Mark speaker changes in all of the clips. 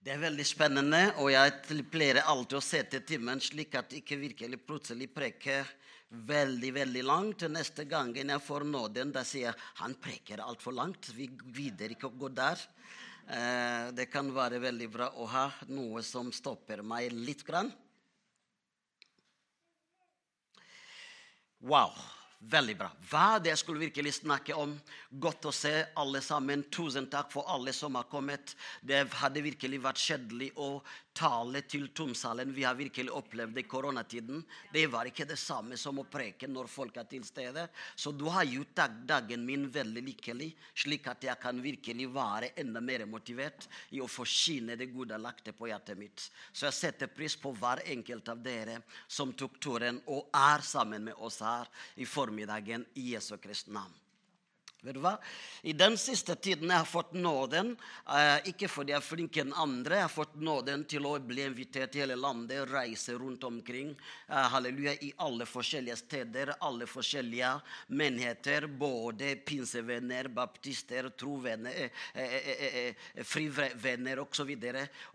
Speaker 1: Det er veldig spennende, og jeg pleier alltid å sette timen slik at ikke virkelig plutselig preker veldig veldig langt. Neste gang jeg får nåden, da sier jeg han preker altfor langt. Vi gidder ikke å gå der. Eh, det kan være veldig bra å ha noe som stopper meg litt. Grann. Wow. Veldig bra. Hva det skulle virkelig snakke om. Godt å se alle sammen. Tusen takk for alle som har kommet. Det hadde virkelig vært kjedelig å tale til tomsalen. Vi har virkelig opplevd det i koronatiden. Det var ikke det samme som å preke når folk er til stede. Så du har gjort dagen min veldig lykkelig, slik at jeg kan virkelig være enda mer motivert i å forsyne det gode lagte på hjertet mitt. Så jeg setter pris på hver enkelt av dere som tok turen og er sammen med oss her i formiddagen i Jesu Kristi navn. Vet du hva? I den siste tiden jeg har fått nåden, eh, ikke fordi jeg er flinkere enn andre, jeg har fått nåden til å bli invitert til hele landet, reise rundt omkring eh, halleluja, i alle forskjellige steder, alle forskjellige menigheter, både pinsevenner, baptister, trovenner, eh, eh, frivenner osv.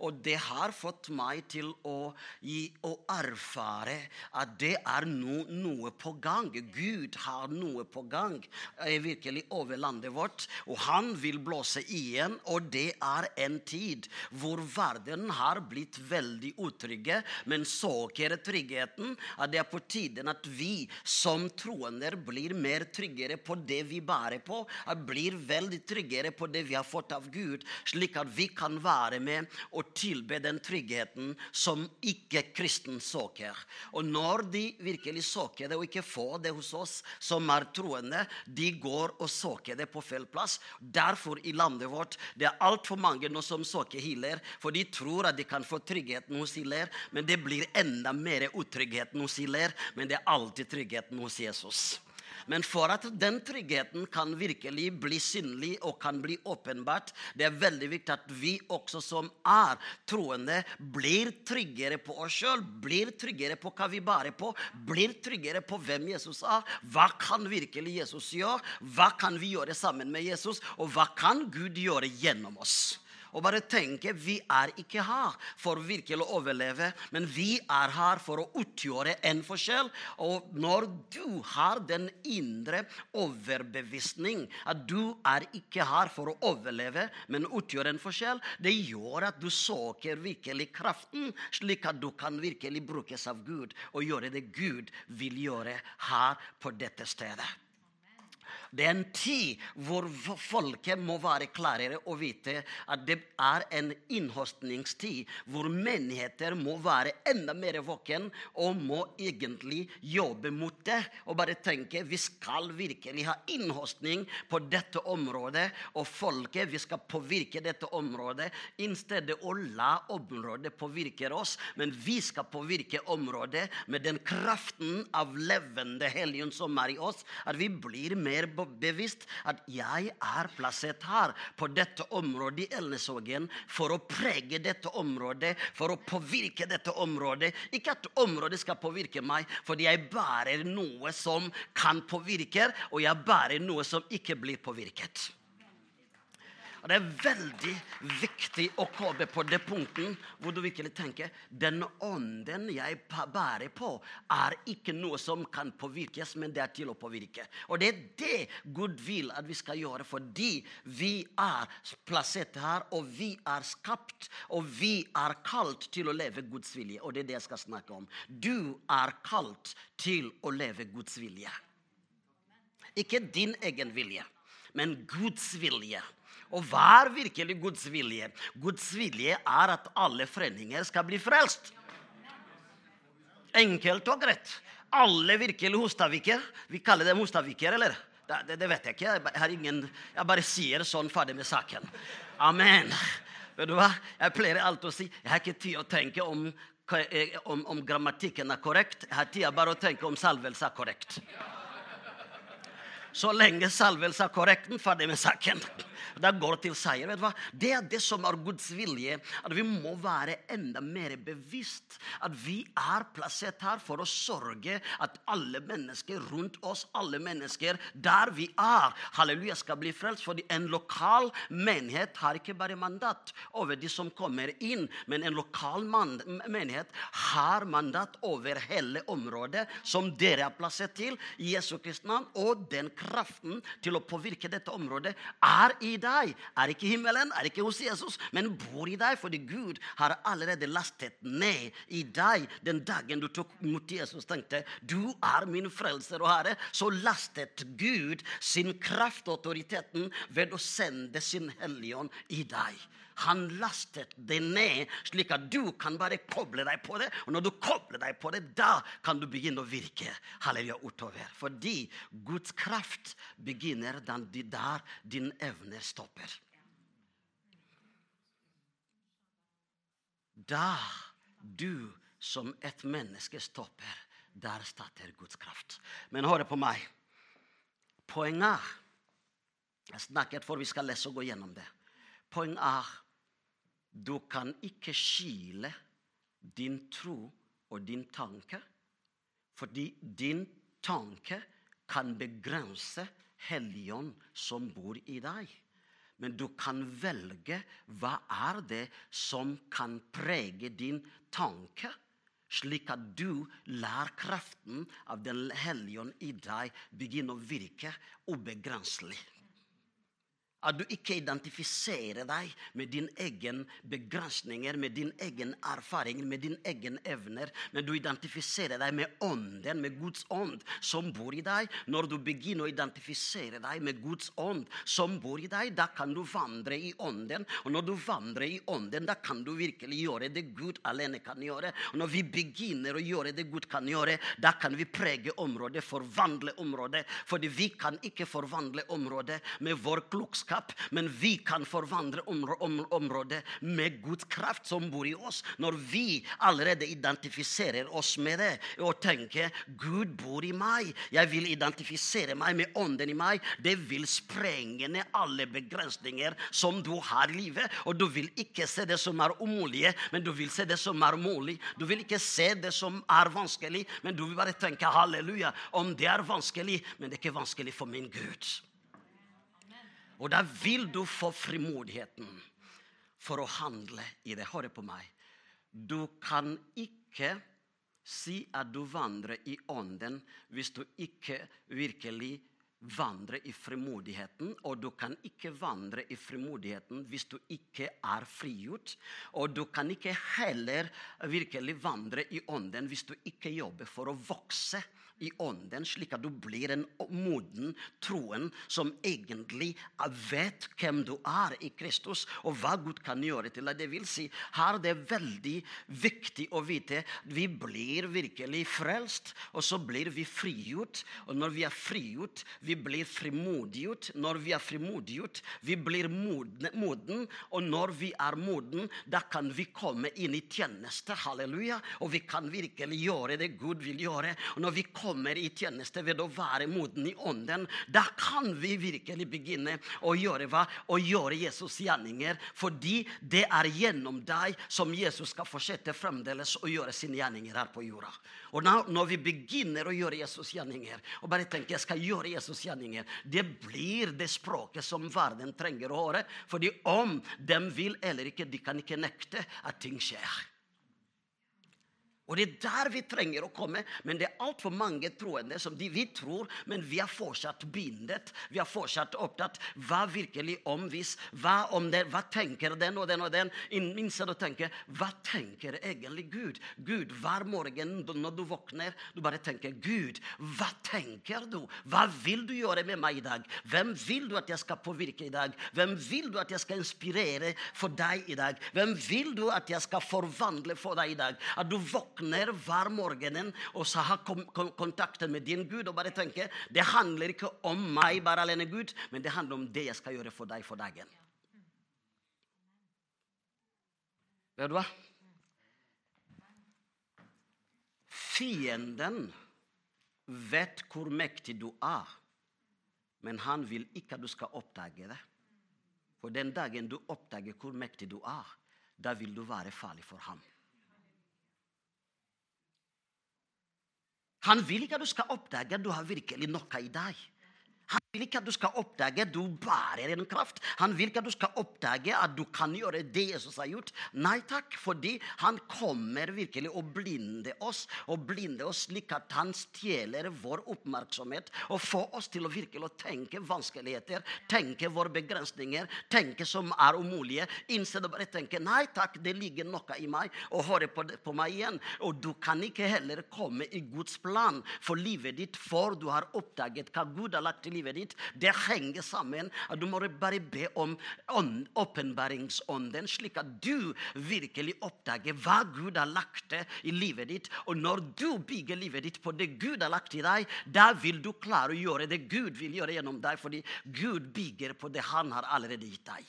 Speaker 1: Og det har fått meg til å, gi, å erfare at det er no, noe på gang. Gud har noe på gang. Jeg virkelig over landet vårt. Og han vil blåse igjen, og det er en tid hvor verden har blitt veldig utrygge, men søker tryggheten. At det er på tiden at vi som troende blir mer tryggere på det vi bærer på. At blir veldig tryggere på det vi har fått av Gud, slik at vi kan være med og tilbe den tryggheten som ikke-kristen søker. Og når de virkelig søker det og ikke får det hos oss som er troende, de går og søker det på feil plass. Derfor i landet vårt det er altfor mange nå som søker healer, for de tror at de kan få tryggheten hos healer, men det blir enda mer utryggheten hos healer. Men det er alltid tryggheten hos Jesus. Men for at den tryggheten kan virkelig bli synlig og kan bli åpenbart, det er veldig viktig at vi også som er troende, blir tryggere på oss sjøl, blir tryggere på hva vi bærer på, blir tryggere på hvem Jesus er. Hva kan virkelig Jesus gjøre? Hva kan vi gjøre sammen med Jesus? Og hva kan Gud gjøre gjennom oss? Og bare tenke vi er ikke her for virkelig å overleve, men vi er her for å utgjøre en forskjell. Og når du har den indre overbevisning at du er ikke her for å overleve, men utgjøre en forskjell, det gjør at du søker virkelig kraften, slik at du kan virkelig brukes av Gud og gjøre det Gud vil gjøre her på dette stedet. Det er en tid hvor folket må være klarere og vite at det er en innhøstningstid hvor menigheter må være enda mer våken og må egentlig jobbe mot det. Og bare tenke vi skal virkelig ha innhøstning på dette området, og folket vi skal påvirke dette området. I stedet å la området påvirke oss, men vi skal påvirke området med den kraften av levende helgen som er i oss, at vi blir mer bevisst at jeg er plassert her, på dette området i Elnesvågen, for å prege dette området, for å påvirke dette området. Ikke at området skal påvirke meg, fordi jeg bærer noe som kan påvirke, og jeg bærer noe som ikke blir påvirket. Og Det er veldig viktig å komme på det punktet hvor du virkelig tenker den ånden jeg bærer på, er ikke noe som kan påvirkes, men det er til å påvirke. Og det er det Gud vil at vi skal gjøre, fordi vi er plassert her, og vi er skapt, og vi er kalt til å leve Guds vilje. Og det er det jeg skal snakke om. Du er kalt til å leve Guds vilje. Ikke din egen vilje, men Guds vilje. Og hva er virkelig Guds vilje? Guds vilje er at alle fredninger skal bli frelst. Enkelt og greit. Alle virkelig hostaviker. Vi kaller dem hostaviker, eller? Det, det, vet jeg ikke. Jeg, ingen, jeg, bare sier sånn ferdig med saken. Amen. Vet du hva? Jeg pleier alltid å si jeg har ikke tid å tenke om, om, om grammatikken er korrekt. Jeg har tid bare å tenke om salvelse er korrekt. Så lenge salvelse er korrekt, ferdig med saken. Da går det til seier. vet du hva? Det er det som er Guds vilje. At vi må være enda mer bevisst. At vi er plassert her for å sørge at alle mennesker rundt oss, alle mennesker der vi er, halleluja, skal bli frelst. Fordi en lokal menighet har ikke bare mandat over de som kommer inn, men en lokal menighet har mandat over hele området som dere er plassert til i Jesu Kristi navn. Og den kraften til å påvirke dette området er i deg. Er ikke himmelen, er ikke hos Jesus, men bor i deg. Fordi Gud har allerede lastet ned i deg den dagen du tok mot Jesus. tenkte du er min frelser og herre. Så lastet Gud sin kraft og autoriteten ved å sende sin hellige ånd i deg. Han lastet det ned, slik at du kan bare koble deg på det. Og når du kobler deg på det, da kan du begynne å virke. Halleluja utover. Fordi Guds kraft begynner der din evne stopper. Da du som et menneske stopper, der starter Guds kraft. Men hør på meg. Poenget Jeg snakket for vi skal lese og gå gjennom det. Poenget er du kan ikke skille din tro og din tanke, fordi din tanke kan begrense Helligånd som bor i deg. Men du kan velge hva er det som kan prege din tanke, slik at du lar kraften av Den hellige ånd i deg begynne å virke ubegrenselig. At du ikke identifiserer deg med din egen begrensninger, med din egen erfaring, med din egen evner, men du identifiserer deg med ånden, med Guds ånd som bor i deg. Når du begynner å identifisere deg med Guds ånd som bor i deg, da kan du vandre i ånden. Og når du vandrer i ånden, da kan du virkelig gjøre det Gud alene kan gjøre. Og når vi begynner å gjøre det Gud kan gjøre, da kan vi prege området, forvandle området. Fordi vi kan ikke forvandle området med vår klokskap kunnskap, men vi kan forvandle området med Guds kraft som bor i oss. Når vi allerede identifiserer oss med det og tenker 'Gud bor i meg', jeg vil identifisere meg med ånden i meg, det vil sprenge ned alle begrensninger som du har i livet. Og du vil ikke se det som er umulig, men du vil se det som er mulig. Du vil ikke se det som er vanskelig, men du vil bare tenke halleluja. Om det er vanskelig, men det er ikke vanskelig for min Gud. Og da vil du få frimodigheten for å handle i det. Hør på meg. Du kan ikke si at du vandrer i ånden hvis du ikke virkelig vandrer i frimodigheten. Og du kan ikke vandre i frimodigheten hvis du ikke er frigjort. Og du kan ikke heller virkelig vandre i ånden hvis du ikke jobber for å vokse i ånden, slik at du blir en moden troen som egentlig vet hvem du er i Kristus, og hva Gud kan gjøre til deg. Det vil si, her det er veldig viktig å vite vi blir virkelig frelst, og så blir vi frigjort. Og når vi er frigjort, vi blir frimodiggjort. Når vi er frimodiggjort, vi blir moden, moden, og når vi er moden, da kan vi komme inn i tjeneste. Halleluja. Og vi kan virkelig gjøre det Gud vil gjøre. Og når vi kommer i tjeneste ved å være moden i ånden, da kan vi virkelig begynne å gjøre hva? Å gjøre Jesus gjerninger. Fordi det er gjennom deg som Jesus skal fortsette fremdeles å gjøre sine gjerninger her på jorda. Og når vi begynner å gjøre Jesus gjerninger, og bare tenker jeg skal gjøre Jesus gjerninger, det blir det språket som verden trenger å høre. Fordi om de vil eller ikke, de kan ikke nekte at ting skjer. Og det er der vi trenger å komme. Men det er altfor mange troende som de, vi tror, men vi er fortsatt bindet. Vi er fortsatt opptatt hva virkelig om hvis, hva om det, hva tenker den og den og den? Minst å tenke hva tenker egentlig Gud? Gud, hver morgen når du våkner, du bare tenker, Gud, hva tenker du? Hva vil du gjøre med meg i dag? Hvem vil du at jeg skal påvirke i dag? Hvem vil du at jeg skal inspirere for deg i dag? Hvem vil du at jeg skal forvandle for deg i dag? At du våkner våkner hver morgen og så har kontakten med din Gud og bare tenker det handler ikke om meg, bare alene Gud, men det handler om det jeg skal gjøre for deg for dagen. Vet du hva? Fienden vet hvor mektig du er, Men han vil ikke at du skal oppdage det. For den dagen du oppdager hvor mektig du er, da vil du være farlig for ham. Han vil ikke at du skal oppdage at du har virkelig noe i deg. Vil ikke at du skal oppdage at du bærer en kraft. Han vil ikke at du skal oppdage at du kan gjøre det Jesus har gjort. Nei takk, fordi han kommer virkelig å blinde oss, og blinde oss slik at han stjeler vår oppmerksomhet og får oss til å virkelig tenke vanskeligheter, tenke våre begrensninger, tenke som er umulige. Innstedet bare tenke nei takk, det ligger noe i meg, og høre på, på meg igjen. Og du kan ikke heller komme i Guds plan for livet ditt, for du har oppdaget hva Gud har lagt til livet ditt. Det henger sammen. at Du må bare be om åpenbæringsånden, slik at du virkelig oppdager hva Gud har lagt i livet ditt. Og når du bygger livet ditt på det Gud har lagt i deg, da vil du klare å gjøre det Gud vil gjøre gjennom deg, fordi Gud bygger på det Han har allerede gitt deg.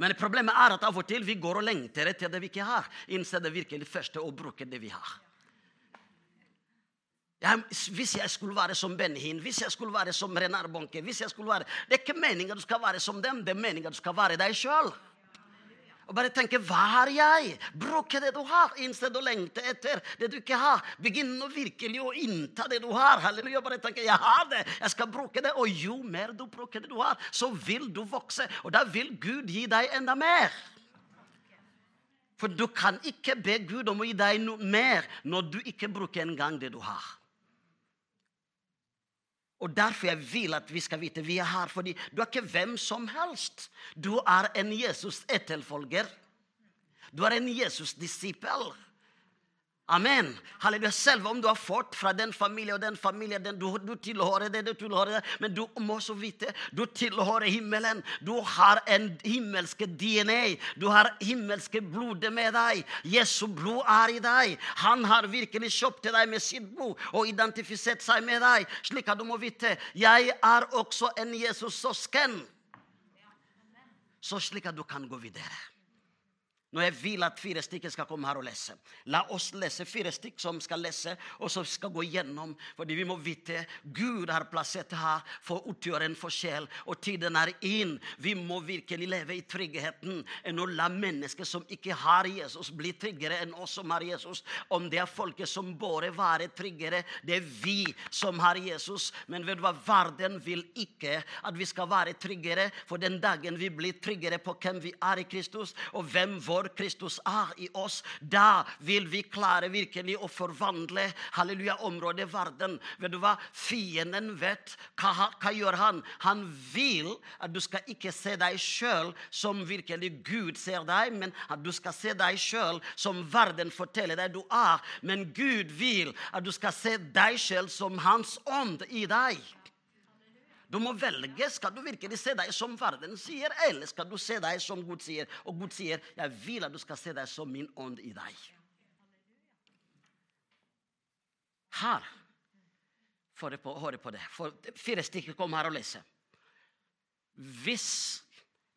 Speaker 1: Men problemet er at av og til vi går og lengter etter det vi ikke har, innser det virkelig første å bruke det vi har. Ja, hvis jeg skulle være som Benhin, hvis jeg skulle være som Renar Bonke hvis jeg skulle være, Det er ikke meningen du skal være som dem, det er meningen du skal være deg sjøl. Og bare tenke 'Hva har jeg?' Bruke det du har, instead å lengte etter det du ikke har. Begynn å virkelig å innta det du har. Halleluja. Bare tenke 'Jeg har det, jeg skal bruke det'. Og jo mer du bruker det du har, så vil du vokse. Og da vil Gud gi deg enda mer. For du kan ikke be Gud om å gi deg noe mer når du ikke bruker engang det du har. Og Derfor jeg vil at vi skal vite vi er her, fordi du er ikke hvem som helst. Du er en Jesus-etterfølger. Du er en Jesus-disippel. Amen. Halleluja. Selv om du har fått fra den familien og den familien den, du, du, tilhører det, du tilhører det, men du må også vite du tilhører himmelen. Du har en himmelske DNA. Du har himmelske blodet med deg. Jesu blod er i deg. Han har virkelig kjøpt deg med sitt blod og identifisert seg med deg. Slik at du må vite jeg er også en Jesus-søsken. Så slik at du kan gå videre. Når jeg vil at fire stykker skal komme her og lese. La oss lese fire stykker som skal lese, og som skal gå gjennom. Fordi vi må vite Gud har plassert her for å utgjøre en forskjell. Og tiden er inn. Vi må virkelig leve i tryggheten enn å la mennesker som ikke har Jesus, bli tryggere enn oss som har Jesus. Om det er folket som bare være tryggere, det er vi som har Jesus. Men vet du hva? verden vil ikke at vi skal være tryggere. For den dagen vi blir tryggere på hvem vi er i Kristus, og hvem vår når Kristus er i oss, da vil vi klare virkelig å forvandle halleluja, området verden. Vet du hva? Fienden vet. Hva, hva gjør han? Han vil at du skal ikke se deg sjøl som virkelig Gud ser deg, men at du skal se deg sjøl som verden forteller deg du er. Men Gud vil at du skal se deg sjøl som Hans ånd i deg. Du må velge. Skal du virkelig se deg som verden sier, eller skal du se deg som Gud sier? Og Gud sier, 'Jeg vil at du skal se deg som min ånd i deg'. Her får jeg høre på det. For fire stykker kom her og lese. Hvis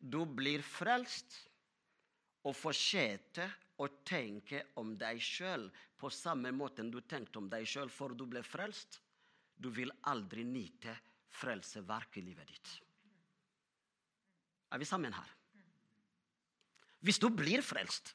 Speaker 1: du blir frelst og fortsetter å tenke om deg sjøl på samme måte du tenkte om deg sjøl før du ble frelst, du vil aldri nyte frelseverk i livet ditt. Er vi sammen her? Hvis du blir frelst,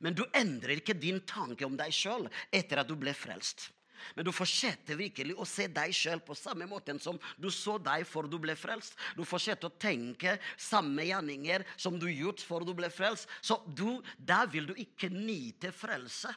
Speaker 1: men du endrer ikke din tanke om deg sjøl etter at du ble frelst men du fortsetter virkelig å se deg sjøl på samme måte som du så deg før du ble frelst. Du fortsetter å tenke samme gjerninger som du gjorde før du ble frelst. Så du, der vil du ikke nyte frelse.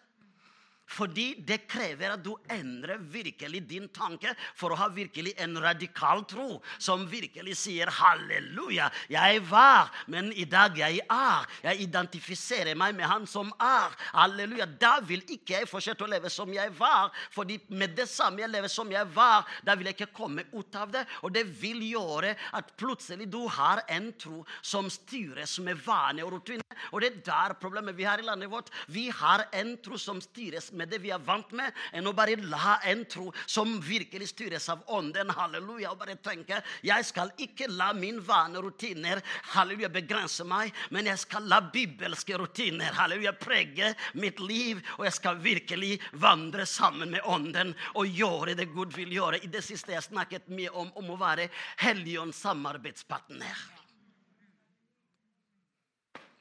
Speaker 1: Fordi det krever at du endrer virkelig din tanke for å ha virkelig en radikal tro som virkelig sier halleluja. Jeg var, men i dag jeg er. Jeg identifiserer meg med han som er. Halleluja. Da vil ikke jeg fortsette å leve som jeg var. fordi med det samme jeg lever som jeg var, da vil jeg ikke komme ut av det. Og det vil gjøre at plutselig du har en tro som styres med vane og rutine. Og det er der problemet vi har i landet vårt. Vi har en tro som styres med det vi er vant med, enn å bare la en tro som virkelig styres av ånden. Halleluja. Og bare tenke jeg skal ikke la min vane rutiner halleluja, begrense meg, men jeg skal la bibelske rutiner halleluja, prege mitt liv, og jeg skal virkelig vandre sammen med ånden og gjøre det Gud vil gjøre. I det siste jeg snakket mye om, om å være Helligånds samarbeidspartner.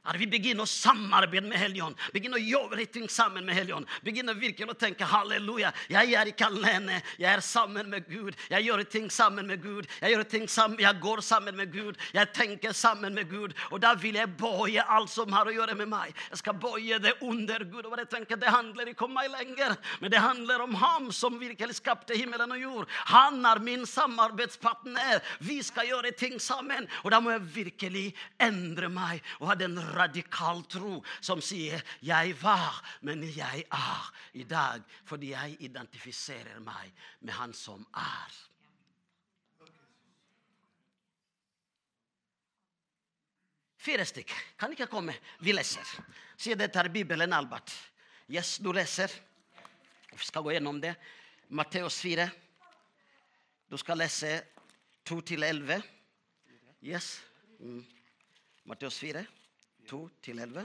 Speaker 1: At vi begynner å samarbeide med Helligånd, begynner å gjøre ting sammen med Helligånd. Begynner virkelig å tenke halleluja, jeg er ikke alene, jeg er sammen med Gud. Jeg gjør ting sammen med Gud, jeg, gjør ting sammen, jeg går sammen med Gud, jeg tenker sammen med Gud. Og da vil jeg bøye alt som har å gjøre med meg. Jeg skal bøye det under Gud. Og jeg tenker, Det handler ikke om meg lenger, men det handler om Ham som virkelig skapte himmelen og jord. Han er min samarbeidspartner. Vi skal gjøre ting sammen. Og da må jeg virkelig endre meg og ha den radikal tro som sier 'jeg var, men jeg er' i dag, fordi jeg identifiserer meg med Han som er. Fire stykk. Kan ikke komme. Vi leser. Sier dette er Bibelen, Albert. Yes, du leser. Vi skal gå gjennom det. Matteus 4. Du skal lese 2 til 11. Yes. Mm. Matteus 4. 2 til 11.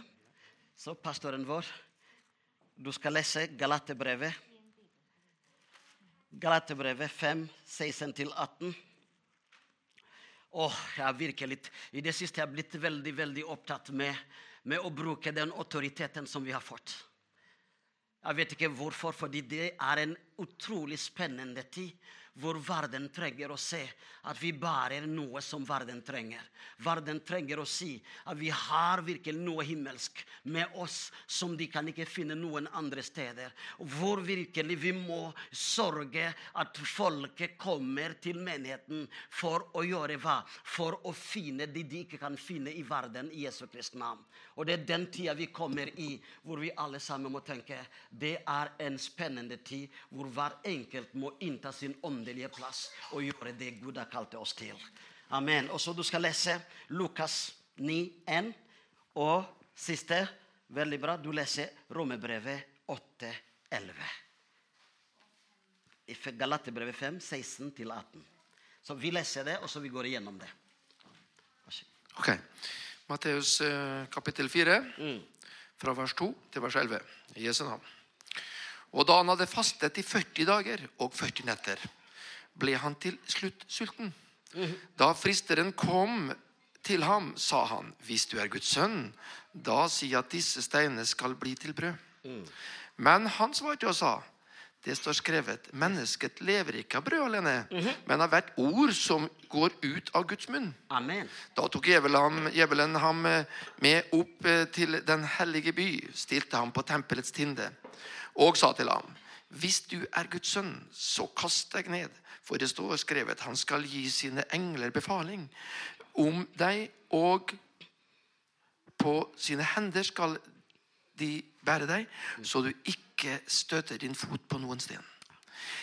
Speaker 1: Så pastoren vår, du skal lese Galaterbrevet. Galaterbrevet 5, 16 til 18. Åh, jeg har virkelig, I det siste har jeg blitt veldig veldig opptatt med, med å bruke den autoriteten som vi har fått. Jeg vet ikke hvorfor, fordi det er en utrolig spennende tid hvor verden trenger å se at vi bærer noe som verden trenger. Verden trenger å si at vi har virkelig noe himmelsk med oss som de kan ikke finne noen andre steder. Hvor virkelig vi må sørge at folket kommer til menigheten for å gjøre hva? For å finne det de ikke kan finne i verden i Jesu Kristi navn. Og det er den tida vi kommer i, hvor vi alle sammen må tenke det er en spennende tid hvor hver enkelt må innta sin åndelige plass og gjøre det Gud har kalt oss til. Amen. Og så du skal lese Lukas 9, 1. Og siste, veldig bra, du leser Romerbrevet 8, 11. I Galaterbrevet 5, 16 til 18. Så vi leser det, og så vi går igjennom det.
Speaker 2: Ok. Matteus eh, kapittel 4, fra vers 2 til vers 11. I Jesu navn. Og da han hadde fastet i 40 dager og 40 netter, ble han til slutt sulten. Da fristeren kom til ham, sa han, hvis du er Guds sønn, da si at disse steinene skal bli til brød. Men han svarte og sa, det står skrevet, mennesket lever ikke av brød alene, men av hvert ord som går ut av Guds munn.
Speaker 1: Amen.
Speaker 2: Da tok djevelen ham, djevelen ham eh, med opp eh, til den hellige by, stilte ham på tempelets tinde og sa til ham, hvis du er Guds sønn, så kast deg ned, for det står skrevet, han skal gi sine engler befaling om deg, og på sine hender skal de bære deg, så du ikke støter din fot på noen sten.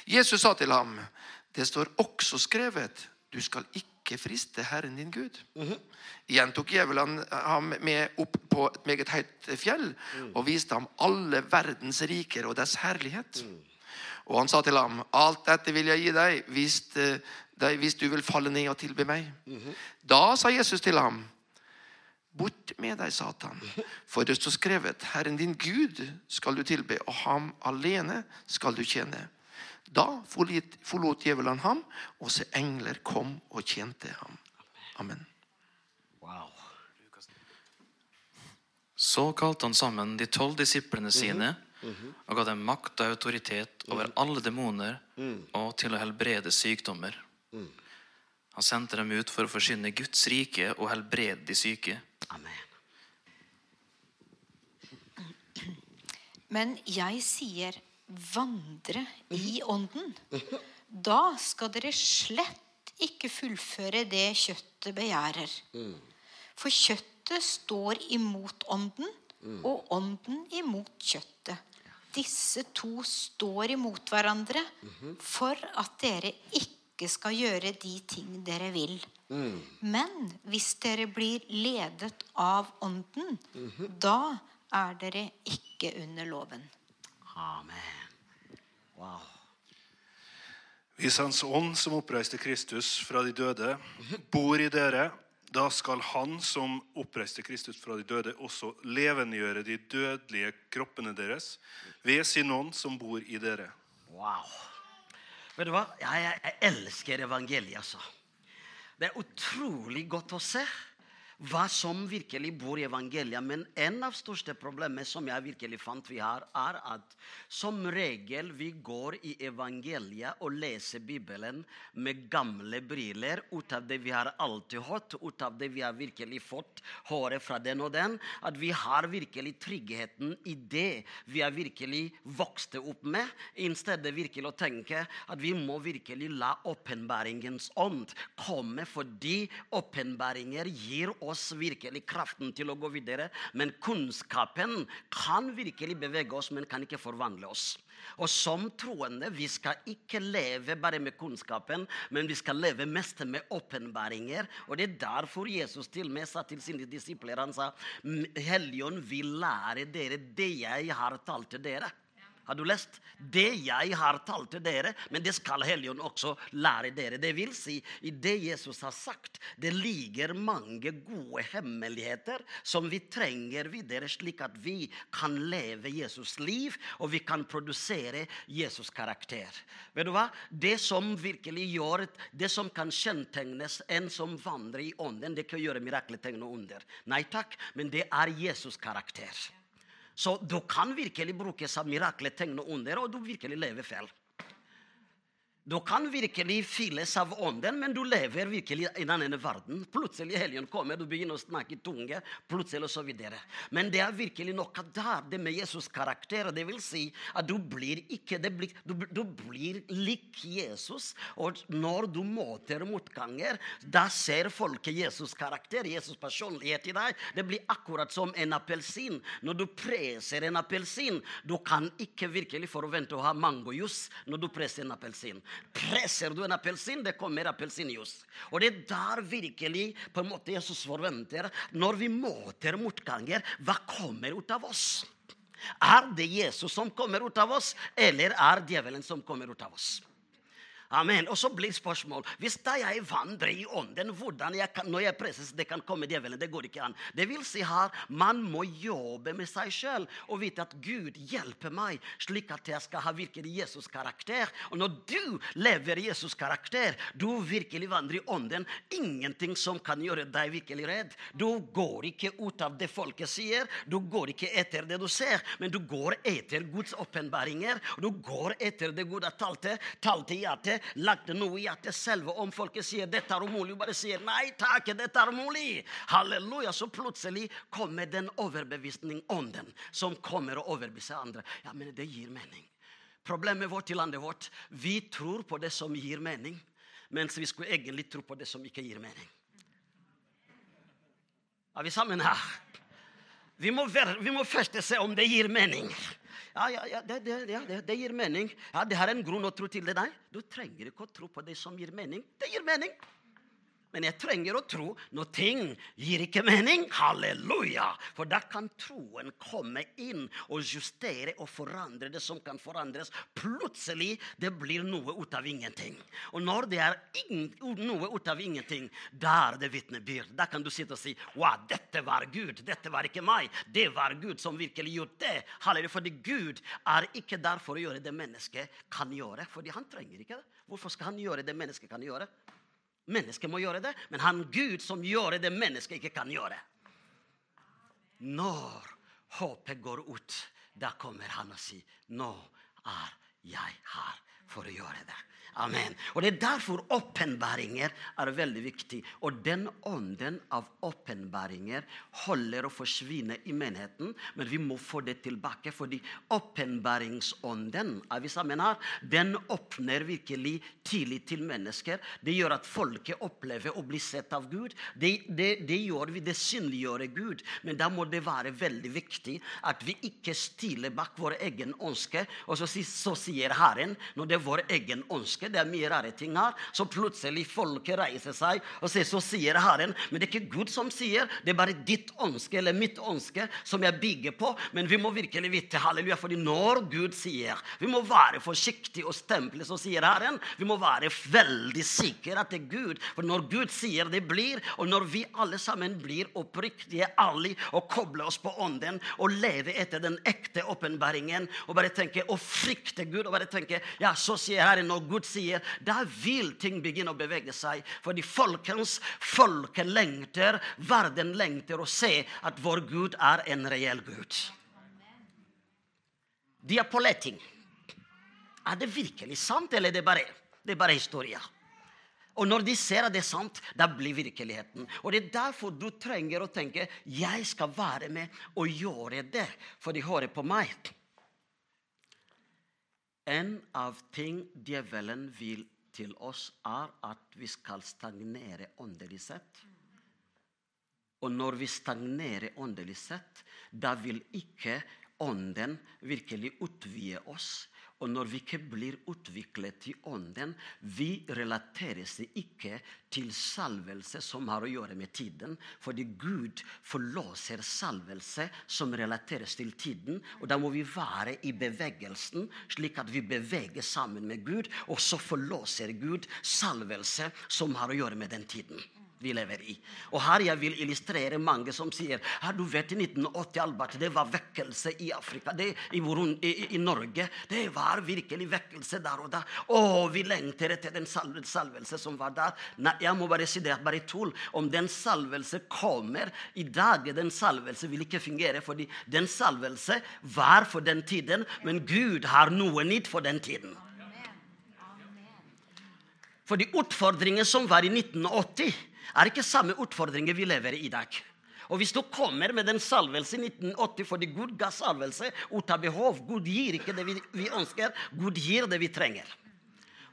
Speaker 2: Jesus sa til ham, det står også skrevet, du skal ikke friste Herren din Gud. Igjen tok djevelen ham med opp på et meget høyt fjell og viste ham alle verdens riker og dess herlighet. Og han sa til ham, alt dette vil jeg gi deg hvis, eh, deg, hvis du vil falle ned og tilbe meg. Da sa Jesus til ham, Bort med deg, Satan. For det står skrevet, Herren din Gud skal du tilbe, og ham alene skal du tjene. Da forlot forlot djevelen ham, og se engler kom og tjente ham. Amen.
Speaker 1: Wow.
Speaker 3: Så kalte han sammen de tolv disiplene sine og ga dem makt og autoritet over alle demoner og til å helbrede sykdommer. Han sendte dem ut for å forsyne Guds rike og helbrede de syke.
Speaker 1: Amen.
Speaker 4: Men jeg sier vandre i ånden. Da skal dere slett ikke fullføre det kjøttet begjærer. For kjøttet står imot ånden, og ånden imot kjøttet. Disse to står imot hverandre for at dere ikke skal gjøre de ting dere vil. Men hvis dere blir ledet av ånden, da er dere ikke under loven.
Speaker 1: Amen. Wow.
Speaker 5: Hvis Hans ånd, som oppreiste Kristus fra de døde, bor i dere, da skal Han som oppreiste Kristus fra de døde, også levendegjøre de dødelige kroppene deres ved sin ånd som bor i dere.
Speaker 1: Wow. Vet du hva? Jeg, jeg, elsker evangeliet, altså. Det er utrolig godt å se hva som virkelig bor i evangeliet. Men en av største problemene som jeg virkelig fant vi har, er at som regel vi går i evangeliet og leser Bibelen med gamle briller ut av det vi har alltid hatt, ut av det vi har virkelig fått høre fra den og den. At vi har virkelig tryggheten i det vi har virkelig vokst opp med, i stedet virkelig å tenke at vi må virkelig la åpenbaringens ånd komme, fordi åpenbaringer gir oss virkelig kraften til å gå videre. Men kunnskapen kan virkelig bevege oss, men kan ikke forvandle oss. Og som troende, vi skal ikke leve bare med kunnskapen, men vi skal leve mest med åpenbaringer. Og det er derfor Jesus til med sa til sine disipler han sa, Helligånd vil lære dere det jeg har talt til dere. Har du lest? Det jeg har talt til dere, men det skal Helligånden også lære dere. Det vil si, i det Jesus har sagt, det ligger mange gode hemmeligheter som vi trenger videre, slik at vi kan leve Jesus liv, og vi kan produsere Jesus karakter. Vet du hva? Det som virkelig gjør Det som kan kjennetegnes en som vandrer i ånden, det kan gjøre mirakeltegn og under. Nei takk, men det er Jesus karakter. Så du kan virkelig bruke mirakler, tegn og under, og du virkelig lever feil. Du kan virkelig fylles av ånden, men du lever virkelig i den ene verden. Plutselig helgen kommer, du begynner å snakke tunge. plutselig og så videre. Men det er virkelig noe der, det med Jesus' karakter. Det vil si at du blir ikke blir, du, du, blir lik Jesus. Og når du møter motganger, da ser folket Jesus' karakter, Jesus' personlighet i deg. Det blir akkurat som en appelsin. Når du preser en appelsin, du kan ikke virkelig forvente å ha mangojus når du preser en appelsin. Presser du en appelsin, det kommer appelsinjuice. Og det er der virkelig på en måte Jesus forventer. Når vi møter motganger, hva kommer ut av oss? Er det Jesus som kommer ut av oss, eller er djevelen som kommer ut av oss? Amen. Og så blir spørsmål Hvis da jeg vandrer i ånden, hvordan jeg kan, når jeg presses, det kan komme djevelen? Det går ikke an. Det vil si her, Man må jobbe med seg sjøl og vite at Gud hjelper meg, slik at jeg skal ha virkelig Jesus karakter. Og når du lever Jesus karakter, du virkelig vandrer i ånden. Ingenting som kan gjøre deg virkelig redd. Du går ikke ut av det folket sier, du går ikke etter det du ser, men du går etter Guds åpenbaringer. Du går etter det Gud har talt talt til hjertet lagt noe i hjertet selv. Om folket sier 'dette er umulig', bare sier 'nei takk, dette er umulig'. Halleluja. Så plutselig kommer den overbevisning ånden som kommer og overbeviser andre. Ja, men det gir mening. Problemet vårt i landet vårt, vi tror på det som gir mening, mens vi skulle egentlig tro på det som ikke gir mening. Er vi sammen her? Vi må, vi må først se om det gir mening. Ja, ja, ja, det, det, det, det, gir mening. Ja, Det har en grunn å tro til det. Nei, du trenger ikke å tro på det som gir mening. Det gir mening. Men jeg trenger å tro når ting gir ikke mening. Halleluja! For da kan troen komme inn og justere og forandre det som kan forandres. Plutselig det blir noe ut av ingenting. Og når det er noe ut av ingenting, da er det vitnebyrd. Da kan du sitte og si Wow, dette var Gud. Dette var ikke meg. Det var Gud som virkelig gjorde det. Halleluja. Fordi Gud er ikke der for å gjøre det mennesket kan gjøre. Fordi han trenger ikke det. Hvorfor skal han gjøre det mennesket kan gjøre? Mennesket må gjøre det, men han Gud som gjør det mennesket ikke kan gjøre. Når håpet går ut, da kommer han og sier, 'Nå er jeg her for å gjøre det'. Amen. Og Det er derfor åpenbaringer er veldig viktig. Og den ånden av åpenbaringer holder å forsvinne i menigheten, men vi må få det tilbake. fordi åpenbaringsånden er vi sammen her, den åpner virkelig tidlig til mennesker. Det gjør at folket opplever å bli sett av Gud. Det, det, det gjør vi, det synliggjør Gud. Men da må det være veldig viktig at vi ikke stiller bak vår egen ønske. Og så, så sier Herren, når det er vår egen ønske. Det er mye rare ting her. Så plutselig folket reiser seg og sier, så sier Herren Men det er ikke Gud som sier, det er bare ditt ønske eller mitt ønske som jeg bygger på. Men vi må virkelig vite, halleluja, fordi når Gud sier Vi må være forsiktige og stemple, så sier Herren. Vi må være veldig sikre at det er Gud. For når Gud sier det blir, og når vi alle sammen blir oppriktige, ærlige og kobler oss på ånden og lever etter den ekte åpenbaringen og bare tenker og frykter Gud og bare tenker ja, så sier Herren, når Gud sier, da vil ting begynne å bevege seg. Fordi folkens folket lengter, verden lengter å se at vår Gud er en reell Gud. De er på leting. Er det virkelig sant, eller er det bare, det er bare historie? Og når de ser at det er sant, da blir virkeligheten. Og det er derfor du trenger å tenke jeg skal være med og gjøre det, for de hører på meg. En av ting djevelen vil til oss, er at vi skal stagnere åndelig sett. Og når vi stagnerer åndelig sett, da vil ikke ånden virkelig utvide oss. Og når vi ikke blir utviklet i ånden, vi relaterer seg ikke til salvelse som har å gjøre med tiden. Fordi Gud forlåser salvelse som relateres til tiden. Og da må vi være i bevegelsen, slik at vi beveger sammen med Gud. Og så forlåser Gud salvelse som har å gjøre med den tiden vi lever i. Og her jeg vil illustrere mange som sier her du vet i 1980 Albert, det var vekkelse i Afrika, det, i, i, i, Norge. Det var virkelig vekkelse der og da. Å, vi lengter etter den salvelse som var der. Nei, jeg må bare si det at bare tull. Om den salvelse kommer i dag, den salvelse vil ikke fungere. fordi den salvelse var for den tiden, men Gud har noe nytt for den tiden. For de utfordringene som var i 1980 er ikke samme utfordringer vi lever i i dag. Og hvis du kommer med den salvelse i 1980 fordi Gud ga salvelse ut av behov Gud gir ikke det vi ønsker, Gud gir det vi trenger.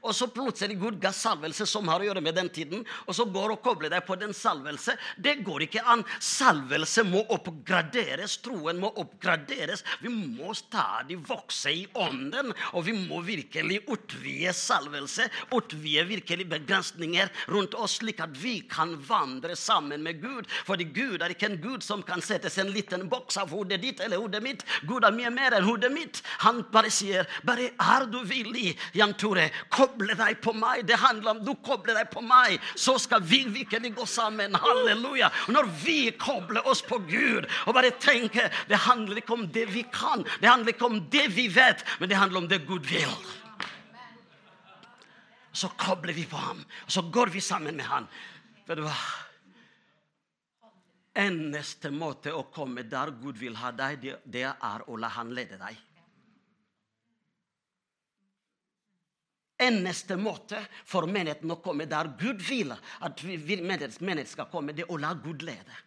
Speaker 1: Og så plutselig Gud ga salvelse som har å gjøre med den tiden, og så går og kobler deg på den salvelse. Det går ikke an. Salvelse må oppgraderes. Troen må oppgraderes. Vi må stadig vokse i ånden, og vi må virkelig utvide salvelse. Utvide virkelig begrensninger rundt oss, slik at vi kan vandre sammen med Gud. Fordi Gud er ikke en Gud som kan settes en liten boks av hodet ditt eller hodet mitt. Gud er mye mer enn hodet mitt. Han bare sier, bare er du villig, Jan Tore, kom koble deg på meg. Det handler om du kobler deg på meg, så skal vi virkelig gå sammen. Halleluja. Og når vi kobler oss på Gud og bare tenker Det handler ikke om det vi kan, det handler ikke om det vi vet, men det handler om det Gud vil. Så kobler vi på ham, og så går vi sammen med ham. Vet du hva? Eneste måte å komme der Gud vil ha deg, det er å la Han lede deg. Eneste måte for menigheten å komme der Gud vil at menigheten skal komme, det er å la Gud lede.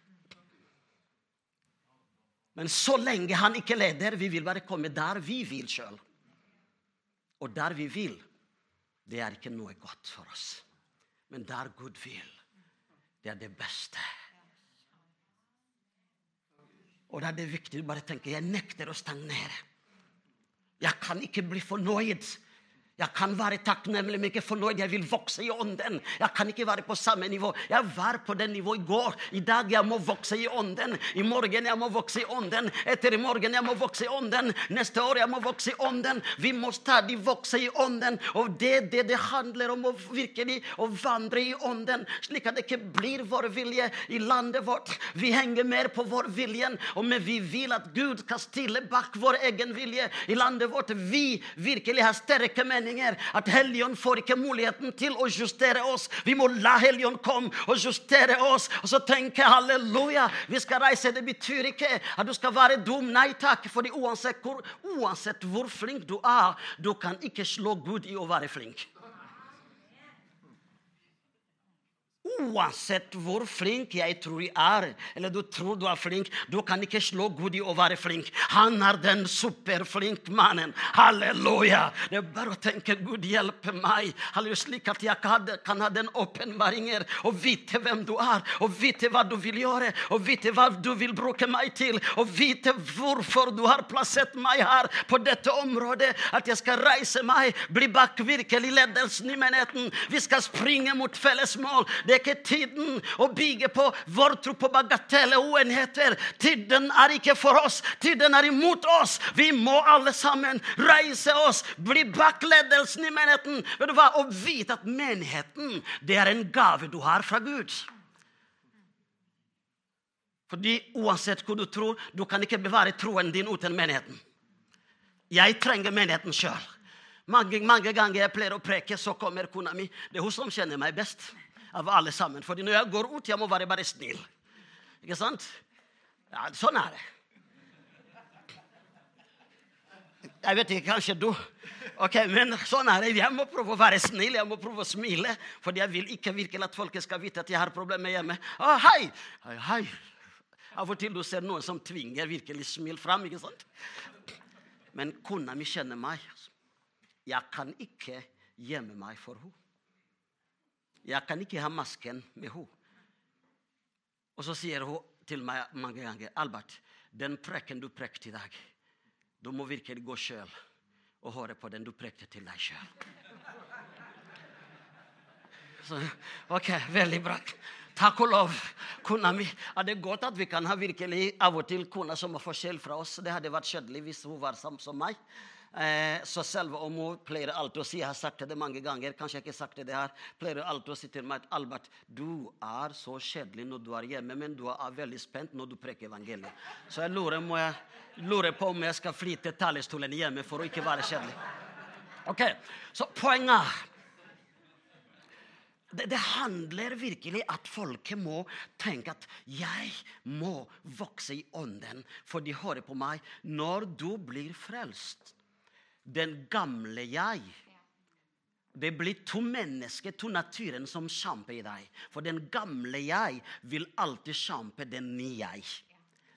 Speaker 1: Men så lenge han ikke leder, vi vil bare komme der vi vil sjøl. Og der vi vil, det er ikke noe godt for oss. Men der Gud vil, det er det beste. Og da er det viktig å bare tenke jeg nekter å stagnere. Jeg kan ikke bli fornøyd jeg kan være takknemlig, men ikke fornøyd. Jeg vil vokse i ånden. Jeg kan ikke være på samme nivå. Jeg var på det nivået i går. I dag jeg må vokse i ånden. I morgen jeg må vokse i ånden. Etter i morgen jeg må vokse i ånden. Neste år jeg må vokse i ånden. Vi må stadig vokse i ånden. Og det er det det handler om å virkelig å vandre i ånden, slik at det ikke blir vår vilje i landet vårt. Vi henger mer på vår vilje, og vi vil at Gud skal stille bak vår egen vilje i landet vårt. Vi virkelig har sterke menn meninger at Helligånd får ikke muligheten til å justere oss. Vi må la Helligånd komme og justere oss. Og så tenke halleluja, vi skal reise. Det betyr ikke at du skal være dum. Nei takk. fordi uansett uansett hvor flink du er, du kan ikke slå Gud i å være flink. Uansett hvor flink jeg tror jeg er, eller du tror du er flink, du kan ikke slå Gud i å være flink. Han er den superflink mannen. Halleluja! Det er bare å tenke Gud hjelpe meg, Halleluja, slik at jeg kan, ha den åpenbaringer og vite hvem du er, og vite hva du vil gjøre, og vite hva du vil bruke meg til, og vite hvorfor du har plassert meg her på dette området. At jeg skal reise meg, bli bak ledelsen i menigheten. Vi skal springe mot felles mål. Det ikke tiden å bygge på vår tro på bagatelle uenigheter. Tiden er ikke for oss, tiden er imot oss. Vi må alle sammen reise oss, bli bakledelsen i menigheten. Vet du hva? Og vite at menigheten det er en gave du har fra Gud. Fordi uansett hvor du tror, du kan ikke bevare troen din uten menigheten. Jeg trenger menigheten sjøl. Mange, mange ganger jeg pleier å preke, så kommer kona mi. Det er hun som kjenner meg best av alle sammen. Fordi når jeg går ut, jeg må være bare snill. Ikke sant? Ja, sånn er det. Jeg vet ikke, kanskje du. Ok, Men sånn er det. Jeg må prøve å være snill, jeg må prøve å smile. Fordi jeg vil ikke virkelig at folk skal vite at jeg har problemer hjemme. Å, hei! hei, hei. Av og til du ser noen som tvinger virkelig smil fram. ikke sant? Men kona mi kjenner meg. Jeg kan ikke gjemme meg for henne. Jeg kan ikke ha masken med henne. Og så sier hun til meg mange ganger Albert, den preken du prekte i dag, du må virkelig gå sjøl og høre på den du prekte til deg sjøl. OK, veldig bra. Takk og lov, kona mi. Ja, det er godt at vi kan ha virkelig av og til kona som er forskjell fra oss. Det hadde vært kjedelig hvis hun var samme som meg. Eh, så selv om hun pleier alltid å si Jeg har sagt det mange ganger, kanskje jeg ikke har sagt det her, pleier alltid å si til meg Albert, du er så kjedelig når du er hjemme, men du er veldig spent når du preker evangeliet. Så jeg lurer, jeg lurer på om jeg skal fly til talerstolen hjemme for å ikke være kjedelig. Ok, Så poenget det, det, handler virkelig at folket må tenke at 'jeg må vokse i ånden', for de hører på meg. Når du blir frelst, den gamle jeg. Det blir to mennesker, to naturen, som kjemper i deg. For den gamle jeg vil alltid kjempe den nye jeg.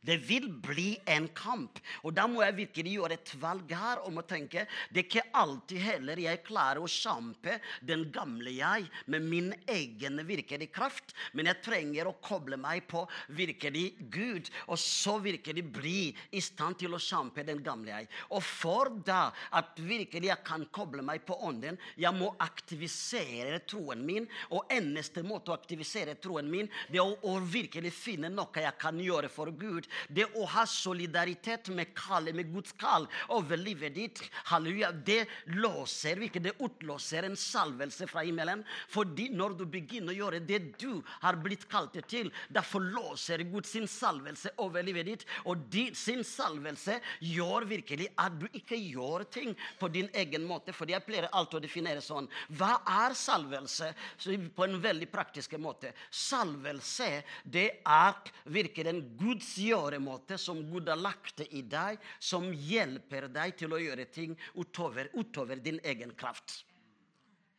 Speaker 1: Det vil bli en kamp. Og da må jeg virkelig gjøre et valg her om å tenke det er ikke alltid heller jeg klarer å kjempe den gamle jeg med min egen virkelig kraft, men jeg trenger å koble meg på virkelig Gud, og så virkelig bli i stand til å kjempe den gamle jeg. Og for da at virkelig jeg kan koble meg på ånden, jeg må aktivisere troen min, og eneste måte å aktivisere troen min, det er å, virkelig finne noe jeg kan gjøre for Gud det å ha solidaritet med kallet, med Guds kall over livet ditt, halleluja, det låser ikke, det utlåser en salvelse fra himmelen. Fordi når du begynner å gjøre det du har blitt kalt til, da forlåser Gud sin salvelse over livet ditt. Og de, sin salvelse gjør virkelig at du ikke gjør ting på din egen måte. Fordi jeg pleier alltid å definere sånn. Hva er salvelse? Så på en veldig praktisk måte. Salvelse, det er virkelig en Guds gjør gjøremåte som Gud har lagt i deg, som hjelper deg til å gjøre ting utover, utover din egen kraft.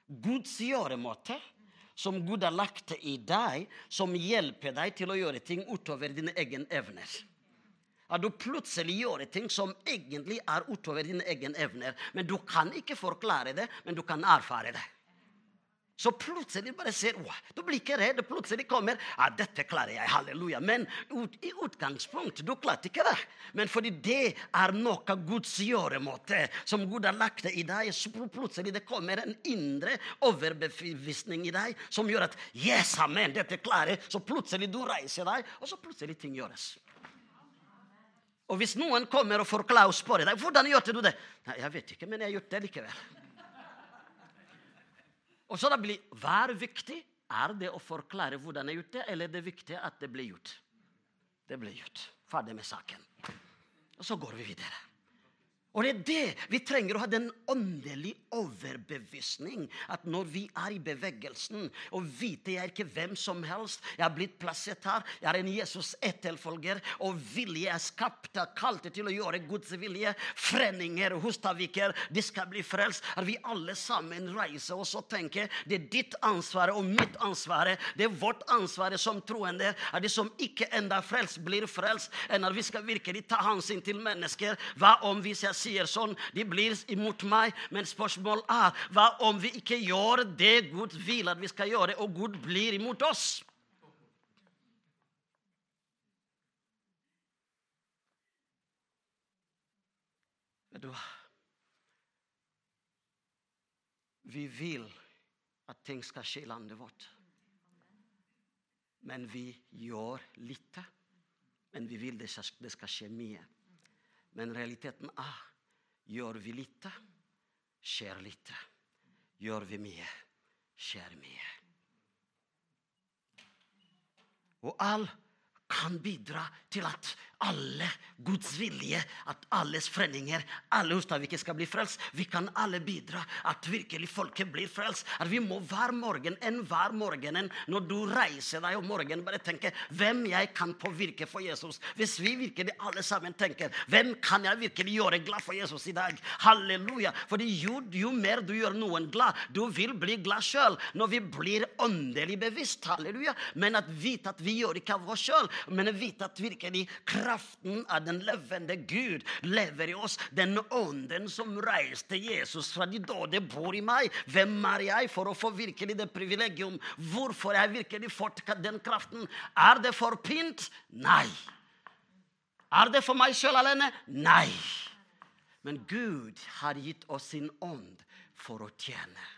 Speaker 1: Guds gjøremåte som Gud har lagt i deg, som hjelper deg til å gjøre ting utover dine egne evner. At du plutselig gjør ting som egentlig er utover dine egne evner. Men du kan ikke forklare det, men du kan erfare det. Så plutselig bare ser oh, Du blir ikke redd. Plutselig kommer ja, 'Dette klarer jeg. Halleluja.' Men ut, i utgangspunkt du klarte ikke det. Men fordi det er noe Guds gjøremåte som Gud har lagt i deg, så plutselig det kommer en indre overbevisning i deg som gjør at 'Yes, amen, dette klarer jeg.' Så plutselig du reiser deg, og så plutselig ting gjøres. Og hvis noen kommer og forklarer og spør deg 'Hvordan gjør du det?' Nei, 'Jeg vet ikke, men jeg har gjort det likevel.' Og så da blir, er viktig? Er det å forklare hvordan jeg har gjort det, eller er det viktig at det blir gjort? Det blir gjort. Ferdig med saken. Og så går vi videre. Og det er det vi trenger å ha den åndelige overbevisning. At når vi er i bevegelsen og vite jeg er ikke hvem som helst, jeg har blitt plassert her, jeg er en Jesus etterfølger, og vilje er skapt, og kalt til å gjøre Guds vilje. Frenninger, hostaviker, de skal bli frelst. At vi alle sammen reiser oss og tenker det er ditt ansvar og mitt ansvar. Det er vårt ansvar som troende. At de som ikke enda er frelst, blir frelst. Enn at vi skal virkelig ta hensyn til mennesker. Hva om hvis jeg sier sånn, de blir imot meg. Men spørsmålet er hva om vi ikke gjør det Gud vil at vi skal gjøre, og Gud blir imot oss? Vet du hva? Vi vil at ting skal skje i landet vårt. Men vi gjør lite. Men vi vil det skal, skje mye. Men realiteten er gjør vi lite, skjer lite. Gjør vi mye, skjer mye. Og all kan bidra til at alle Guds vilje, at alles frenninger, alle ikke skal bli frelst. Vi kan alle bidra at virkelig folket blir frelst. At vi må hver morgen, enhver morgen, når du reiser deg om morgenen, bare tenke hvem jeg kan påvirke for Jesus. Hvis vi virkelig alle sammen tenker hvem kan jeg virkelig gjøre glad for Jesus i dag? Halleluja. Fordi jo, jo mer du gjør noen glad, du vil bli glad sjøl når vi blir åndelig bevisst. Halleluja. Men at vite at vi gjør ikke av oss sjøl, men vite at virkelig kraften av den levende Gud lever i oss. Den ånden som reiste Jesus fra de døde, bor i meg. Hvem er jeg for å få virkelig det privilegium? Hvorfor jeg virkelig fått den kraften? Er det for pynt? Nei. Er det for meg sjøl alene? Nei. Men Gud har gitt oss sin ånd for å tjene.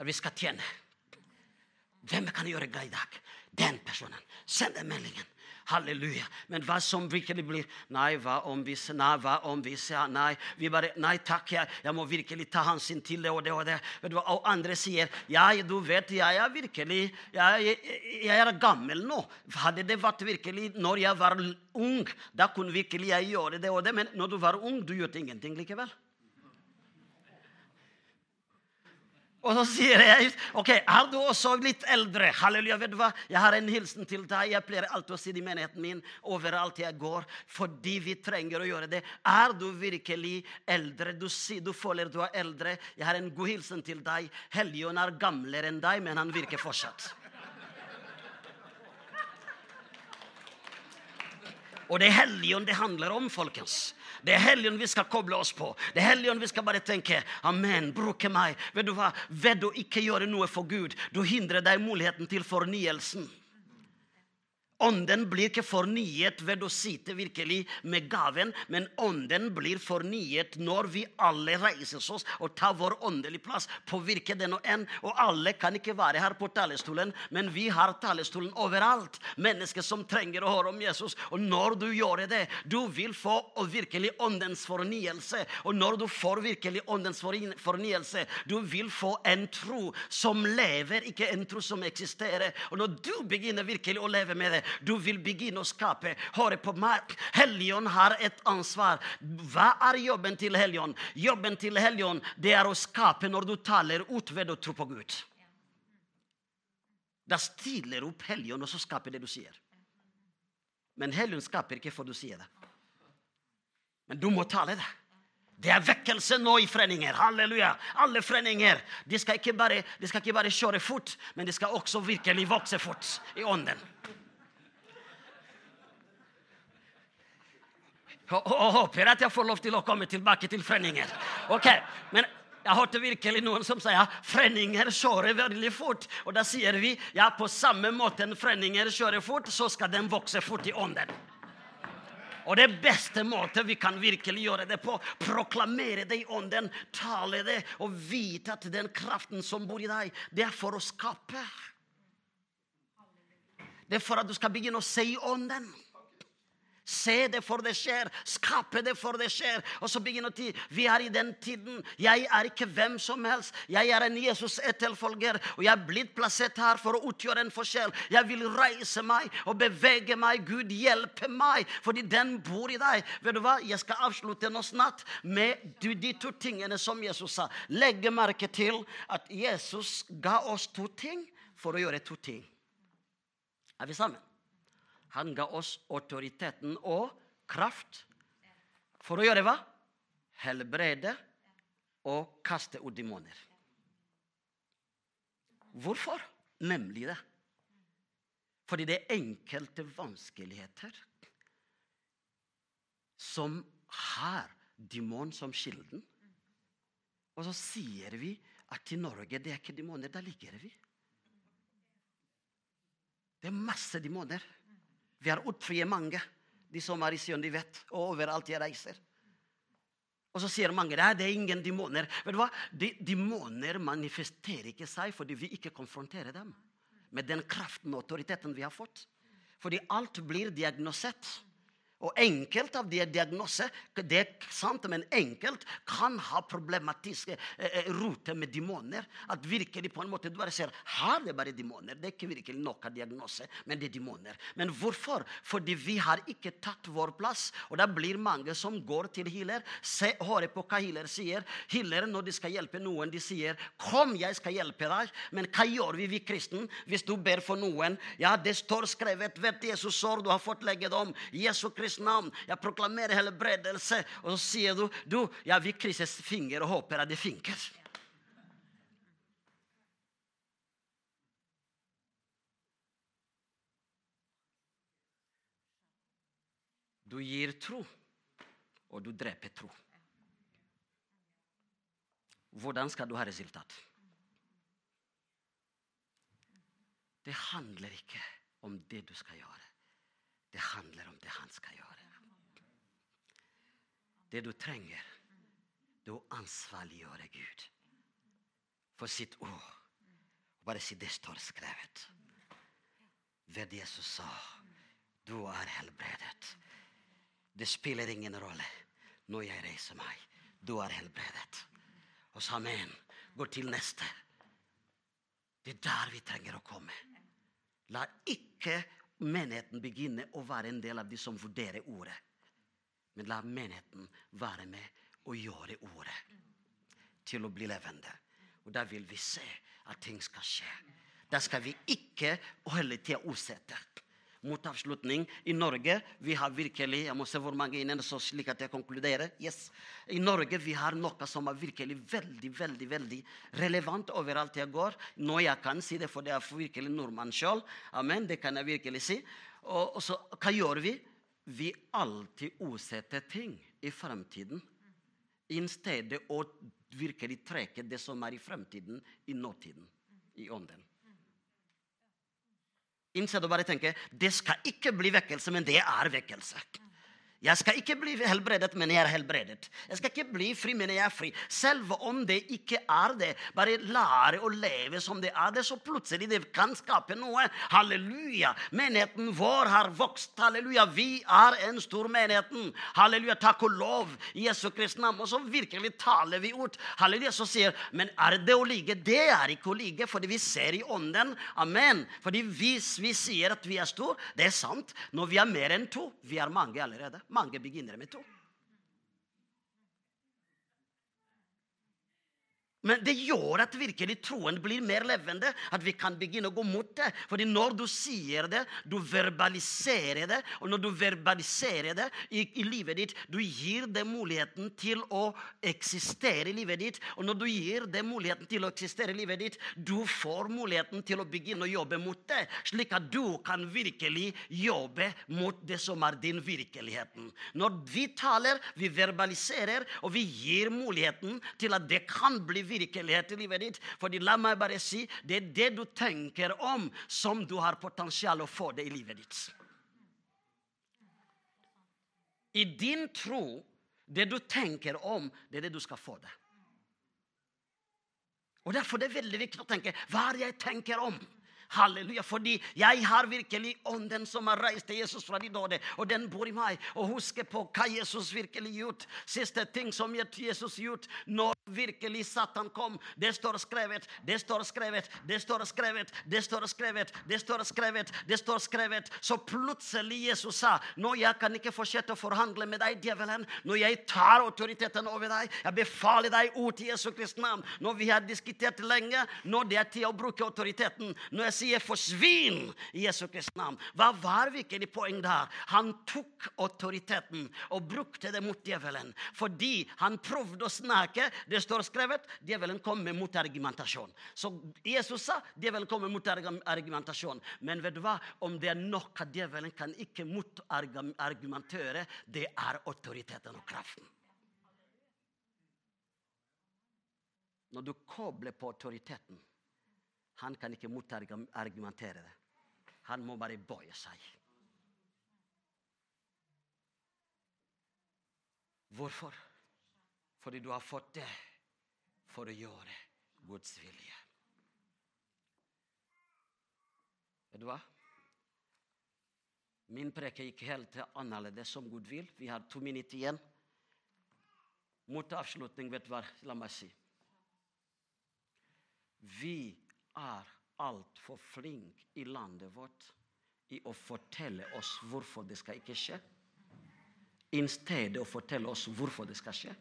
Speaker 1: At vi skal tjene. Hvem kan gjøre glad i dag? Den personen. Send den meldingen. Halleluja. Men hva som virkelig blir Nei, hva om hvis Nei, hva om hvis ja, Nei, vi bare, nei takk, jeg, jeg må virkelig ta hensyn til det og det og det. Og andre sier ja, du vet, jeg er virkelig jeg, jeg er gammel nå. Hadde det vært virkelig når jeg var ung, da kunne virkelig jeg gjøre det og det. Men når du var ung, du gjorde ingenting likevel. Og så sier jeg ok, er du også litt eldre? Halleluja, vet du hva? Jeg har en hilsen til deg. Jeg pleier alltid å si det i menigheten min overalt jeg går, fordi vi trenger å gjøre det. Er du virkelig eldre? Du, sier, du føler du er eldre. Jeg har en god hilsen til deg. Helligånden er gamlere enn deg, men han virker fortsatt. Og det er Helligånd det handler om, folkens. Det er Helligånd vi skal koble oss på. Det er Helligånd vi skal bare tenke Amen, bruke meg. Vet du hva? Ved å ikke gjøre noe for Gud, du hindrer deg muligheten til fornyelsen. Ånden blir ikke fornyet ved å sitte virkelig med gaven, men ånden blir fornyet når vi alle reiser oss og tar vår åndelige plass. Påvirke den og en. Og alle kan ikke være her på talerstolen, men vi har talerstolen overalt. Mennesker som trenger å høre om Jesus. Og når du gjør det, du vil få virkelig åndens fornyelse. Og når du får virkelig åndens fornyelse, du vil få en tro som lever, ikke en tro som eksisterer. Og når du begynner virkelig å leve med det, du vil begynne å skape. Høre på meg. Helligånd har et ansvar. Hva er jobben til Helligånd? Jobben til Helligånd det er å skape når du taler ut ved å tro på Gud. Da stiller opp Helligånd, og så skaper det du sier. Men Helligånd skaper ikke for du sier det. Men du må tale det. Det er vekkelse nå i foreninger. Halleluja. Alle foreninger de skal, ikke bare, de skal ikke bare kjøre fort, men de skal også virkelig vokse fort i ånden. Og håper at jeg får lov til å komme tilbake til Frenninger. Ok, men jeg hørte virkelig noen som sier ja, Frenninger kjører veldig fort. Og da sier vi ja, på samme måte en Frenninger kjører fort, så skal den vokse fort i ånden. Og det beste måten vi kan virkelig gjøre det på, proklamere det i ånden, tale det og vite at den kraften som bor i deg, det er for å skape. Det er for at du skal begynne å se i ånden. Se det for det skjer. Skape det for det skjer. Og så begynner tid. Vi er i den tiden. Jeg er ikke hvem som helst. Jeg er en Jesus-etterfølger, og jeg er blitt plassert her for å utgjøre en forskjell. Jeg vil reise meg og bevege meg. Gud hjelpe meg, fordi den bor i deg. Vet du hva? Jeg skal avslutte nå snart med de to tingene som Jesus sa. Legge merke til at Jesus ga oss to ting for å gjøre to ting. Er vi sammen? Han ga oss autoriteten og kraft for å gjøre hva? Helbrede og kaste ut demoner. Hvorfor? Nemlig det. Fordi det er enkelte vanskeligheter som har demon som kilden. Og så sier vi at i Norge det er ikke demoner. Der ligger vi. Det er masse demoner. Vi har utfrie mange. De som er i Sion, de vet. Og overalt jeg reiser. Og så sier mange det, det er ingen demoner. Vet du hva? De, demoner manifesterer ikke seg fordi vi ikke konfronterer dem med den kraften og autoriteten vi har fått. Fordi alt blir diagnosert. Og enkelt av de diagnoser det er sant, men enkelt kan ha problematiske eh, eh roter med demoner. At virkelig på en måte du bare ser er det bare demoner. Det er ikke virkelig noe diagnose, men det er demoner. Men hvorfor? Fordi vi har ikke tatt vår plass. Og det blir mange som går til healer. Se, hører på hva healer sier. Healer når de skal hjelpe noen, de sier 'Kom, jeg skal hjelpe deg'. Men hva gjør vi, vi kristne, hvis du ber for noen? Ja, det står skrevet 'Vet Jesus sår, du har fått legedom'. Jesus Kristus navn. Jeg proklamerer helbredelse. Og så sier du du, jeg vil krysse finger og håper at det funker. Du gir tro, og du dreper tro. Hvordan skal du ha resultat? Det handler ikke om det du skal gjøre. Det handler om det han skal gjøre. Det du trenger, det er å ansvarliggjøre Gud for sitt ord. Bare si det står skrevet. Ved Jesus sa, du er helbredet. Det spiller ingen rolle når jeg reiser meg. Du er helbredet. Og sa amen. Går til neste. Det er der vi trenger å komme. La ikke menigheten begynne å være en del av de som vurderer ordet. Men la menigheten være med og gjøre ordet til å bli levende. Og da vil vi se at ting skal skje. Da skal vi ikke holde til å utsette mot avslutning. I Norge vi har virkelig Jeg må se hvor mange inne, så slik at jeg konkluderer. Yes. I Norge vi har noe som er virkelig veldig veldig, veldig relevant overalt jeg går. Nå jeg kan si det, for det er virkelig nordmann sjøl. Amen. Det kan jeg virkelig si. Og, og så, hva gjør vi? Vi alltid utsetter ting i fremtiden. I stedet å virkelig trekke det som er i fremtiden, i nåtiden. I ånden. Innsett og bare tenke det skal ikke bli vekkelse, men det er vekkelse. Jeg skal ikke bli helbredet, men jeg er helbredet. Jeg skal ikke bli fri, men jeg er fri. Selv om det ikke er det. Bare lære å leve som det er det, så plutselig det kan skape noe. Halleluja! Menigheten vår har vokst. Halleluja! Vi er en stor menigheten. Halleluja! Takk og lov i Jesu Kristi navn. Og så virkelig taler vi ut. Halleluja! Så sier Men er det å ligge? Det er ikke å ligge, fordi vi ser i ånden. Amen. Fordi hvis vi sier at vi er stor, det er sant. Når vi er mer enn to, vi er mange allerede. Mange begynner med to. Men det gjør at virkelig troen blir mer levende. At vi kan begynne å gå mot det. Fordi når du sier det, du verbaliserer det. Og når du verbaliserer det i, i livet ditt, du gir det muligheten til å eksistere i livet ditt. Og når du gir det muligheten til å eksistere i livet ditt, du får muligheten til å begynne å jobbe mot det. Slik at du kan virkelig jobbe mot det som er din virkeligheten. Når vi taler, vi verbaliserer, og vi gir muligheten til at det kan bli virkelighet i livet ditt. Fordi la meg bare si, det er det du tenker om, som du har potensial å få det i livet ditt. I din tro, det du tenker om, det er det du skal få det. Og Derfor det er det veldig viktig å tenke hva er jeg tenker om. Halleluja. Fordi jeg har virkelig ånden som har reist til Jesus fra de døde, og den bor i meg. Og husker på hva Jesus virkelig gjort. Siste ting som Jesus gjort når virkelig Satan kom. Det står skrevet, det står skrevet, det står skrevet, det står skrevet, det står skrevet, det står skrevet. Så plutselig Jesus sa nå jeg kan ikke fortsette å forhandle med deg, djevelen. Når jeg tar autoriteten over deg, jeg befaler deg ut til Jesu Kristi navn. Når vi har diskutert lenge, nå det er tid å bruke autoriteten. Når jeg sier 'forsvinn' i Jesu Kristi navn, hva var virkelig poeng der? Han tok autoriteten og brukte det mot djevelen fordi han prøvde å snakke. Det står skrevet djevelen kom med motargumentasjon. Så Jesus sa djevelen kommer med motargumentasjon. Men vet du hva? om det er noe djevelen kan ikke motargumentere, det er autoriteten og kraften. Når du kobler på autoriteten Han kan ikke motargumentere det. Han må bare bøye seg. Hvorfor? Fordi du har fått det for å gjøre Guds vilje. Vet du hva? Min preke gikk helt annerledes som Gud vil. Vi har to minutter igjen. Mot avslutning, vet du hva? La meg si. Vi er altfor flinke i landet vårt i å fortelle oss hvorfor det skal ikke skje, i stedet å fortelle oss hvorfor det skal skje.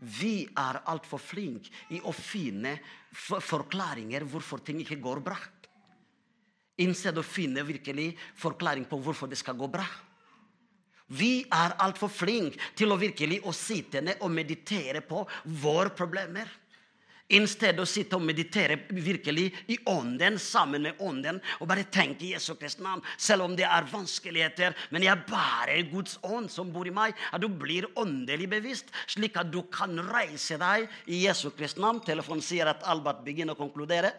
Speaker 1: Vi er altfor flinke i å finne forklaringer hvorfor ting ikke går bra. Innsett å finne virkelig forklaring på hvorfor det skal gå bra. Vi er altfor flinke til å virkelig å sitte ned og meditere på våre problemer. I stedet å sitte og meditere virkelig i ånden, sammen med ånden, og bare tenke i Jesu Kristi navn, selv om det er vanskeligheter. Men jeg bærer Guds ånd som bor i meg. At du blir åndelig bevisst, slik at du kan reise deg i Jesu Kristi navn. Telefonen sier at Albert begynner å konkludere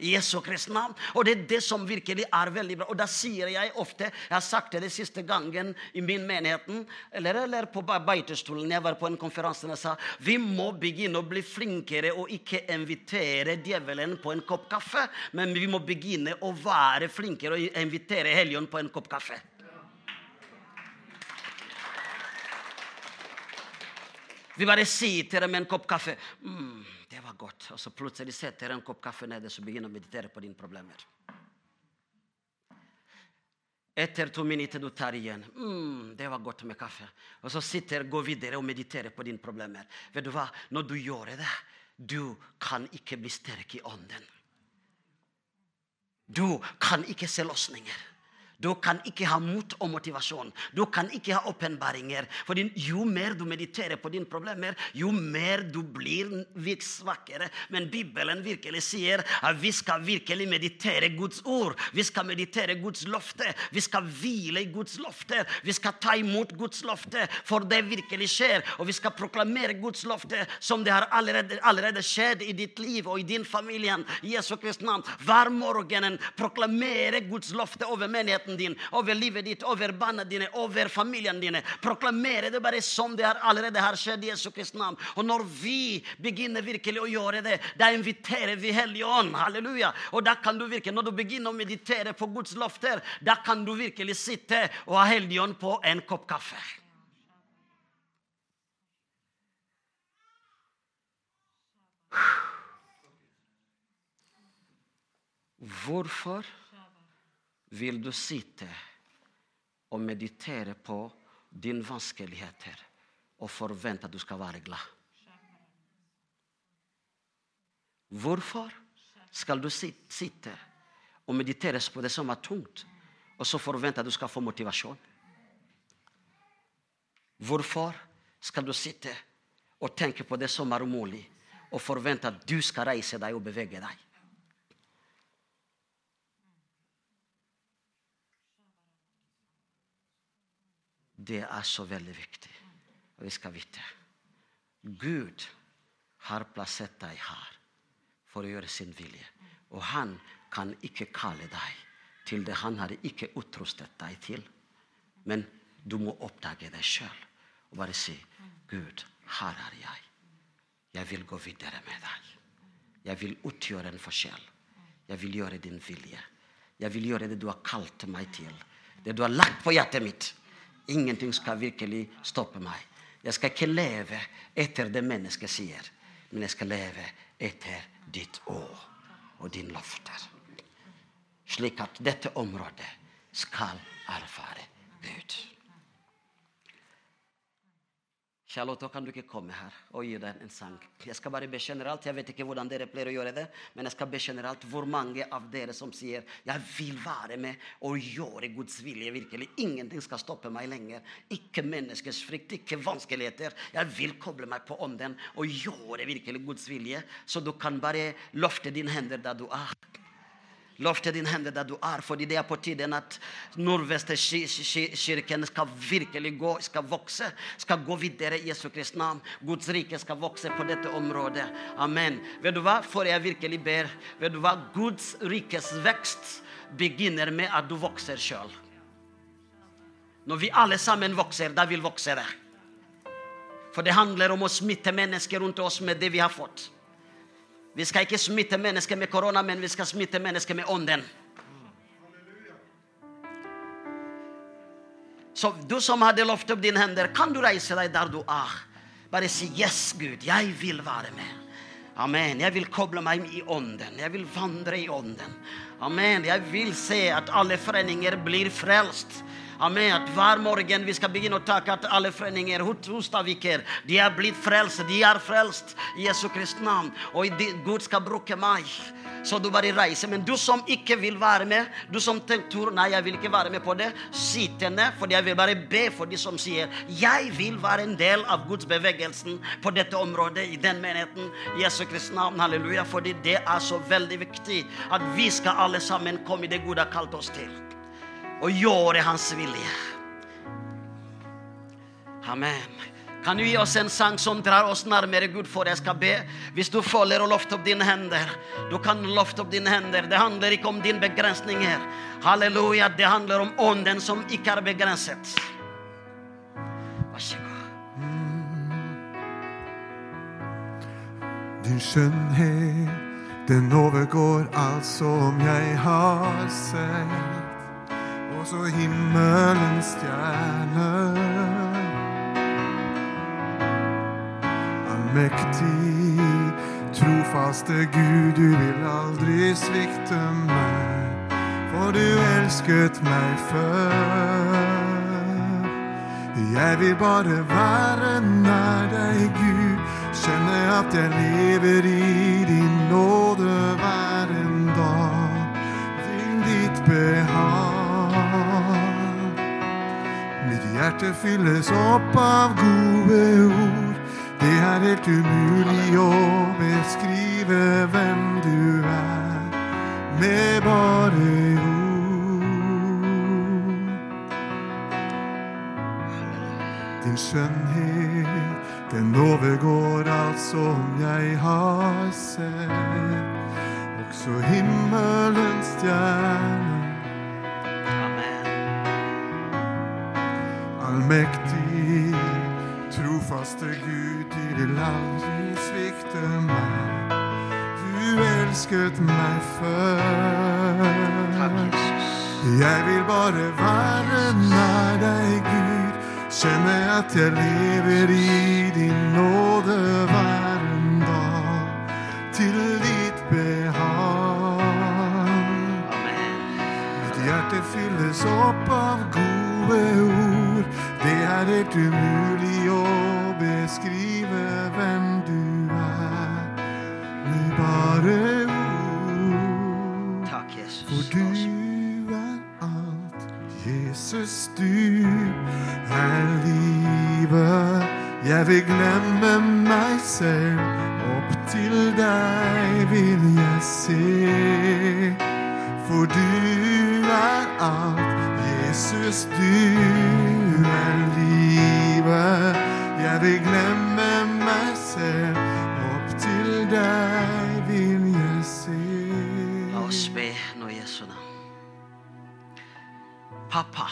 Speaker 1: Jesu Kristi navn. Og det er det som virkelig er veldig bra. Og da sier jeg ofte Jeg har sagt det det siste gangen i min menigheten, eller, eller på beitestolen jeg var på en konferanse og sa vi må begynne å bli flinkere og ikke invitere djevelen på en kopp kaffe, men vi må begynne å være flinkere og invitere Helligånden på en kopp kaffe. Vi bare sier til dem en kopp kaffe. Mm det var godt. Og så plutselig setter en kopp kaffe nede og begynner å meditere på dine problemer. Etter to minutter du tar igjen. Mm, det var godt med kaffe. Og så sitter gå videre og mediterer på dine problemer. Vet du hva? Når du gjør det, du kan ikke bli sterk i ånden. Du kan ikke se løsninger. Du kan ikke ha mot og motivasjon. Du kan ikke ha åpenbaringer. For jo mer du mediterer på dine problemer, jo mer du blir svakere. Men Bibelen virkelig sier at vi skal virkelig meditere Guds ord. Vi skal meditere Guds løfte. Vi skal hvile i Guds lofte. Vi skal ta imot Guds løfte, for det virkelig skjer. Og vi skal proklamere Guds løfte som det har allerede, allerede skjedd i ditt liv og i din familie. Jesu Kristi navn. Hver morgen proklamere Guds løfte over menigheten menigheten din, over livet ditt, over barna dine, over familien dine. Proklamere det bare som det allerede har skjedd i Jesu Kristi navn. Og når vi begynner virkelig å gjøre det, da inviterer vi Hellige Ånd. Halleluja. Og da kan du virkelig, når du begynner å meditere på Guds lofter, da kan du virkelig sitte og ha Hellige Ånd på en kopp kaffe. Hvorfor? Vil du sitte og meditere på dine vanskeligheter og forvente at du skal være glad? Hvorfor skal du sitte og meditere på det som er tungt, og så forvente at du skal få motivasjon? Hvorfor skal du sitte og tenke på det som er umulig, og forvente at du skal reise deg og bevege deg? Det er så veldig viktig. Vi skal vite Gud har plassert deg her for å gjøre sin vilje. Og han kan ikke kalle deg til det han har ikke utrustet deg til. Men du må oppdage deg sjøl og bare si, 'Gud, her er jeg. Jeg vil gå videre med deg. Jeg vil utgjøre en forskjell Jeg vil gjøre din vilje. Jeg vil gjøre det du har kalt meg til. Det du har lagt på hjertet mitt. Ingenting skal virkelig stoppe meg. Jeg skal ikke leve etter det mennesket sier, men jeg skal leve etter ditt å og din løfter. Slik at dette området skal erfare Gud. Charlotte, kan du ikke komme her og gi deg en sang? Jeg skal bare be generelt. Jeg vet ikke hvordan dere pleier å gjøre det, men jeg skal be generelt hvor mange av dere som sier 'Jeg vil være med og gjøre Guds vilje', virkelig. Ingenting skal stoppe meg lenger. Ikke menneskers frykt, ikke vanskeligheter. Jeg vil koble meg på ånden og gjøre virkelig Guds vilje. Så du kan bare løfte dine hender der du er. Løfte din hende der du er, fordi det er på tiden at Nordvestkirken skal virkelig gå, skal vokse, skal gå videre i Jesu Kristi navn. Guds rike skal vokse på dette området. Amen. Vet du hva? For jeg virkelig ber, vet du hva? Guds rikes vekst begynner med at du vokser sjøl. Når vi alle sammen vokser, da vil vokse det. For det handler om å smitte mennesker rundt oss med det vi har fått. Vi skal ikke smitte mennesker med korona, men vi skal smitte mennesker med ånden. Så du som hadde lovt opp dine hender, kan du reise deg der du er. Bare si 'Yes, Gud, jeg vil være med'. Amen. Jeg vil koble meg i ånden. Jeg vil vandre i ånden. Amen. Jeg vil se at alle foreninger blir frelst. Amen. At hver morgen vi skal begynne å takke at alle foreninger Hostaviker, de er blitt frelst. De er frelst i Jesu Kristi navn. Og Gud skal bruke meg. Så du bare reiser. Men du som ikke vil være med, du som tenker nei, jeg vil ikke være med på det, sitt ned. For jeg vil bare be for de som sier jeg vil være en del av Guds bevegelsen på dette området i den menigheten. Jesu Kristi navn. Halleluja. Fordi det er så veldig viktig at vi skal alle sammen komme i det Gud har kalt oss til og gjøre Hans vilje. Amen. Kan du gi oss en sang som drar oss nærmere Gud, for jeg skal be? Hvis du føler og løfte opp dine hender, du kan løfte opp dine hender. Det handler ikke om dine begrensninger. Halleluja. Det handler om ånden som ikke er begrenset. Vær så god.
Speaker 6: Din skjønnhet, den overgår alt som jeg har sett også himmelens stjerne. Allmektig, trofaste Gud, du vil aldri svikte meg, for du elsket meg før. Jeg vil bare være nær deg, Gud, kjenne at jeg lever i din nåde hver en dag. Til ditt behag. Hjertet fylles opp av gode ord. Det er helt umulig å beskrive hvem du er med bare ord. Din skjønnhet, den overgår alt som jeg har sett. Også himmelens stjerne allmektig. Trofaste Gud, du land, vi svikte meg. Du elsket meg før. Jeg vil bare være nær deg, Gud. Kjenne at jeg lever i din nåde hver en dag. Til ditt behag. Mitt hjerte fylles opp av gode ord. Er helt umulig å beskrive hvem du er med bare ord.
Speaker 1: Takk, Jesus.
Speaker 6: For du er alt, Jesus, du er livet. Jeg vil glemme meg selv, opp til deg vil jeg se. For du er alt, Jesus, du Vil glemme meg selv, opp til deg vil jeg se.
Speaker 1: La oss be nå Jesu navn. Pappa,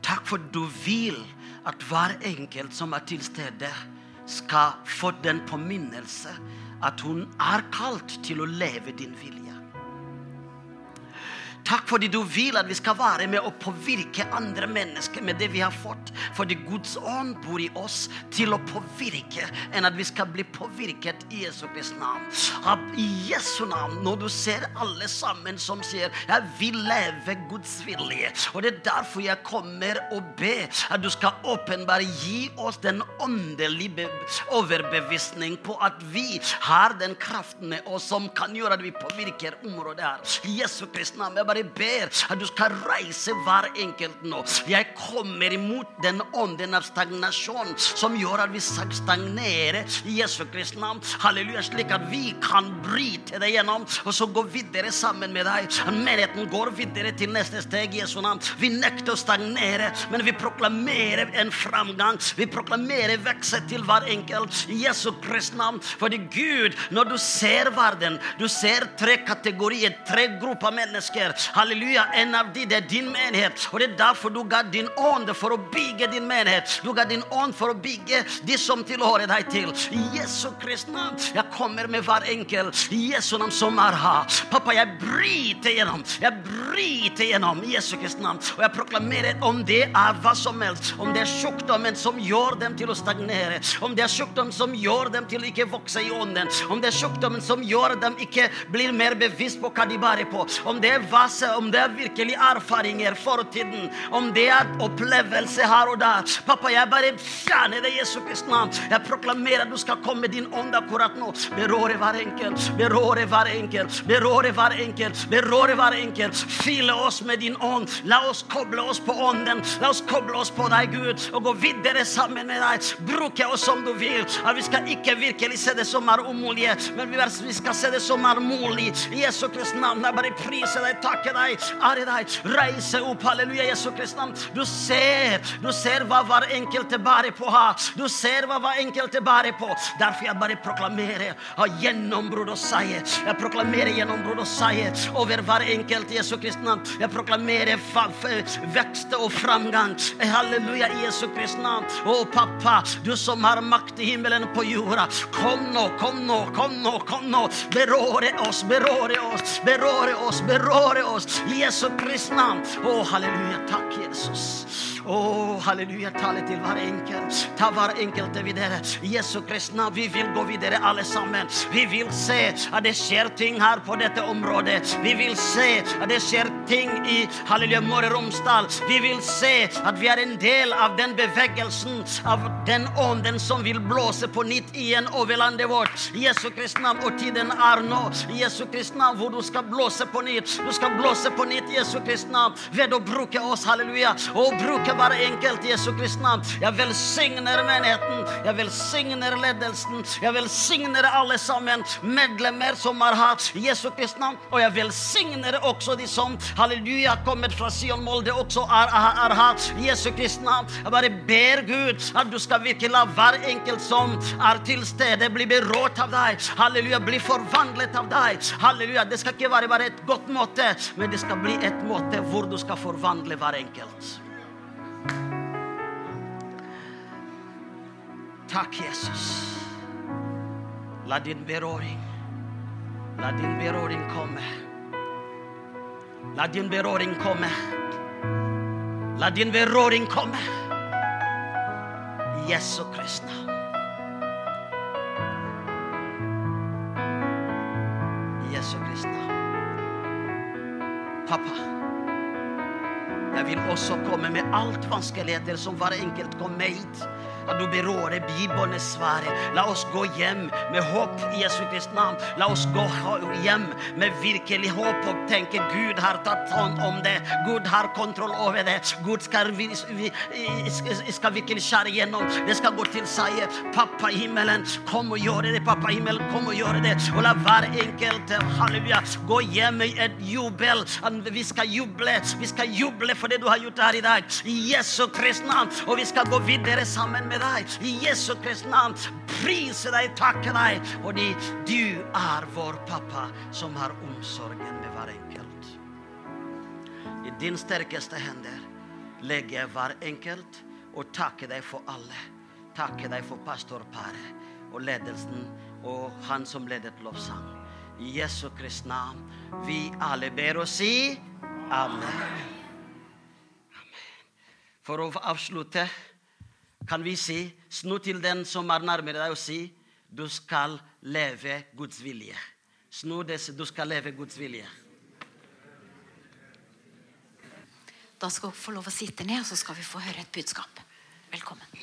Speaker 1: takk for du vil at hver enkelt som er til stede, skal få den påminnelse at hun er kalt til å leve din vilje. Takk fordi du vil at vi skal være med og påvirke andre mennesker med det vi har fått. Fordi Guds ånd bor i oss til å påvirke, enn at vi skal bli påvirket i Jesu Kristi navn. I Jesu navn, når du ser alle sammen som sier 'Jeg vil leve Guds vilje'. Og det er derfor jeg kommer og ber at du skal åpenbare gi oss den åndelige overbevisning på at vi har den kraften med oss som kan gjøre at vi påvirker området her. I Jesu Kristi navn. Jeg bare ber at du skal reise hver enkelt nå. Jeg kommer imot den ånden av stagnasjon som gjør at vi stagnerer i Jesu Kristi navn. Halleluja, slik at vi kan bryte det gjennom og så gå videre sammen med deg. Menigheten går videre til neste steg i Jesu navn. Vi nekter å stagnere, men vi proklamerer en framgang. Vi proklamerer vekst til hver enkelt i Jesu Kristi navn. Fordi Gud, når du ser verden, du ser tre kategorier, tre grupper mennesker. Halleluja, en av de det er din menighet. Og det er derfor du ga din ånd for å bygge din menighet. Du ga din ånd for å bygge de som tilhører deg til. Jesu Kristi navn. Jeg kommer med hver enkelt Jesu navn som er her. Pappa, jeg bryter gjennom. Jeg bryter gjennom Jesu Kristi navn. Og jeg proklamerer om det er hva som helst. Om det er sjukdommen som gjør dem til å stagnere. Om det er sjukdom som gjør dem til å ikke vokse i ånden. Om det er sjukdommen som gjør dem ikke blir mer bevisst på hva de bærer på. Om det er vase, om det er virkelig erfaringer, fortiden. Om det er opplevelse her og der. Pappa, jeg bare fjerner det i Jesu Kristi navn. Jeg proklamerer at du skal komme med din ånd akkurat nå. Berøre hver enkelt, berøre hver enkelt, berøre hver enkelt, berøre hver enkelt. Fylle oss med din ånd. La oss koble oss på ånden. La oss koble oss på deg, Gud, og gå videre sammen med deg. Bruke oss som du vil. At vi skal ikke virkelig se det som er umulig, men vi skal se det som er mulig. I Jesu Kristi navn. Jeg bare priser deg, takker deg, ære deg. Reise opp, halleluja, Jesu Kristi navn. Du ser, du ser hva hver enkelte bærer på her. Du ser hva hver enkelte bærer på. Derfor jeg bare proklamerer av gjennombrudd og seier. Jeg proklamerer gjennombrudd og seier over hver enkelt Jesu Kristi navn. Jeg proklamerer vekst og framgang. Halleluja, Jesu Kristi navn. Å, pappa, du som har makt i himmelen på jorda. Kom nå, kom nå, kom nå, kom nå. Berøre oss, berøre oss, berøre oss, berøre oss. I Jesu Kristi navn. Å, halleluja. Takk, Jesus. Å, halleluja. Tale til hver enkelt. Ta hver enkelte videre. Jesu Kristi navn. Vi vil gå videre, alle sammen. Vi vil se at det skjer ting her på dette området. Vi vil se at det skjer ting i halleluja, Møre Romsdal. Vi vil se at vi er en del av den bevegelsen, av den ånden som vil blåse på nytt igjen over landet vårt. Jesu Kristi navn. Og tiden er nå. Jesu Kristi navn, hvor du skal blåse på nytt. Du skal blåse på nytt Jesu Kristi navn ved å bruke oss, halleluja, og bruke hver enkelt i Jesu Kristi navn. Jeg velsigner menigheten. Jeg velsigner ledelsen. Jeg velsigner alle sammen, medlemmer som har hatt Jesu Kristi navn. Og jeg velsigner også de som, halleluja, kommet fra Sion Molde, også har hatt Jesu Kristi navn. Jeg bare ber Gud at du skal virkelig la hver enkelt som er til stede, bli berørt av deg. Halleluja, bli forvandlet av deg. Halleluja, det skal ikke være bare et godt måte, men det skal bli et måte hvor du skal forvandle hver enkelt. Takk, Jesus. La din berøring, la din berøring komme. La din berøring komme. La din berøring komme. Jesu Kristi Jesu Kristi. Pappa, jeg vil også komme med alt vanskeligheter som hver enkelt kom med hit. At du berører Bibelens sfære. La oss gå hjem med håp i Jesu Kristi navn. La oss gå hjem med virkelig håp og tenke Gud har tatt hånd om det. Gud har kontroll over det. Gud skal, vi, skal virkelig skjære gjennom. Det skal gå til seier. Pappa i himmelen, kom og gjøre det. Pappa i himmelen, kom og gjøre det. Og la hver enkelt halleluja, gå hjem med et jubel. Vi skal juble. Vi skal juble for det du har gjort her i dag. I Jesu Kristi navn. Og vi skal gå videre sammen med deg. I Jesu Kristi navn. Prise deg, takke deg, fordi du er vår pappa som har omsorgen med hver enkelt. I din sterkeste hender legger jeg hver enkelt og takker deg for alle. Takker deg for pastorparet og ledelsen og han som ledet lovsang. I Jesu Kristi navn. Vi alle ber og si amen. amen. For å avslutte kan vi si snu til den som er nærmere deg, og si du skal leve Guds vilje. Snu det, du skal leve Guds vilje.
Speaker 4: Da skal dere få lov å sitte ned, og så skal vi få høre et budskap. Velkommen.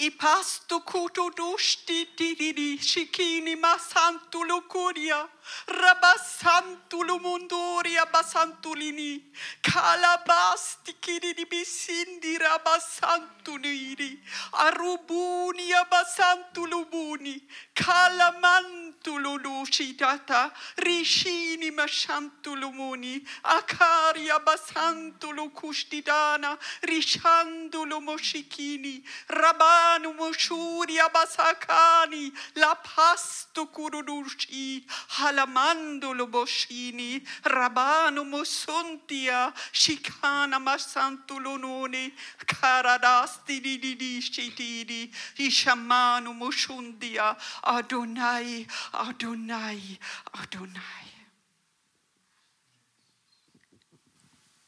Speaker 7: I pasto kuto dusti diriri shikini masantu lukuria rabasantu lumundoria basantulini kalabasti kiri di bisindi rabasantu niri arubuni abasantu lubuni kalamantu Shantululushitata, Rishini Mashantulumuni, Akaria Basantulu Kushtidana, Rishandulu Moshikini, Rabanu Moshuria Basakani, La Pastu Kurudushi, Halamandulu Boshini, Rabanu Mosuntia, Shikana Masantulununi, Karadasti di di, Ishamanu Moshundia, Adonai, Adonai Adonai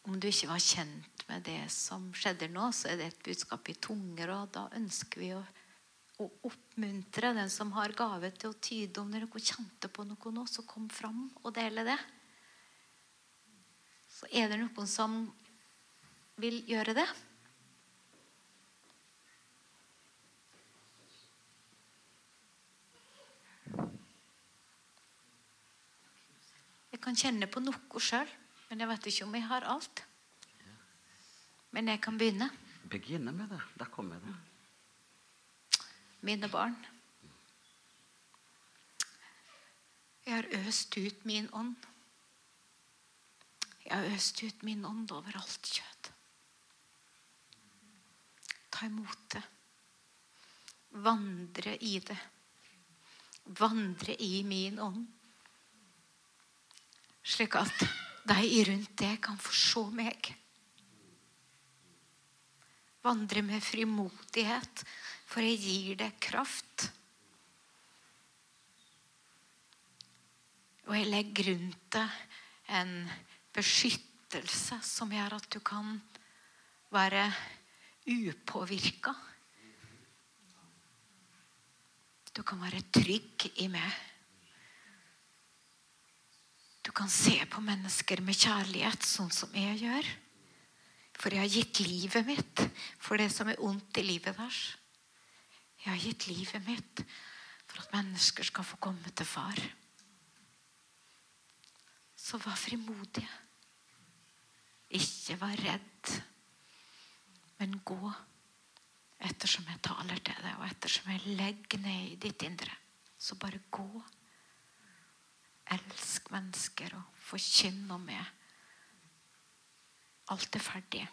Speaker 4: Om du ikke var kjent med det som skjedde nå, så er det et budskap i tunger. Og da ønsker vi å, å oppmuntre den som har gave til å tyde. Om dere kjente på noe nå, så kom fram og dele det. Så er det noen som vil gjøre det. Jeg kan kjenne på noe sjøl, men jeg vet ikke om jeg har alt. Men jeg kan begynne.
Speaker 1: Begynne med det. Da kommer det.
Speaker 4: Mine barn. Jeg har øst ut min ånd. Jeg har øst ut min ånd over alt kjøtt. Ta imot det. Vandre i det. Vandre i min ånd. Slik at de rundt deg kan få se meg. Vandre med frimodighet, for jeg gir deg kraft. Og jeg legger rundt deg en beskyttelse som gjør at du kan være upåvirka. Du kan være trygg i meg. Du kan se på mennesker med kjærlighet, sånn som jeg gjør. For jeg har gitt livet mitt for det som er ondt i livet deres. Jeg har gitt livet mitt for at mennesker skal få komme til far. Så vær frimodige. Ikke vær redd, men gå ettersom jeg taler til deg, og ettersom jeg legger ned i ditt indre. Så bare gå. Elsk mennesker og forkynn med. Alt er ferdig.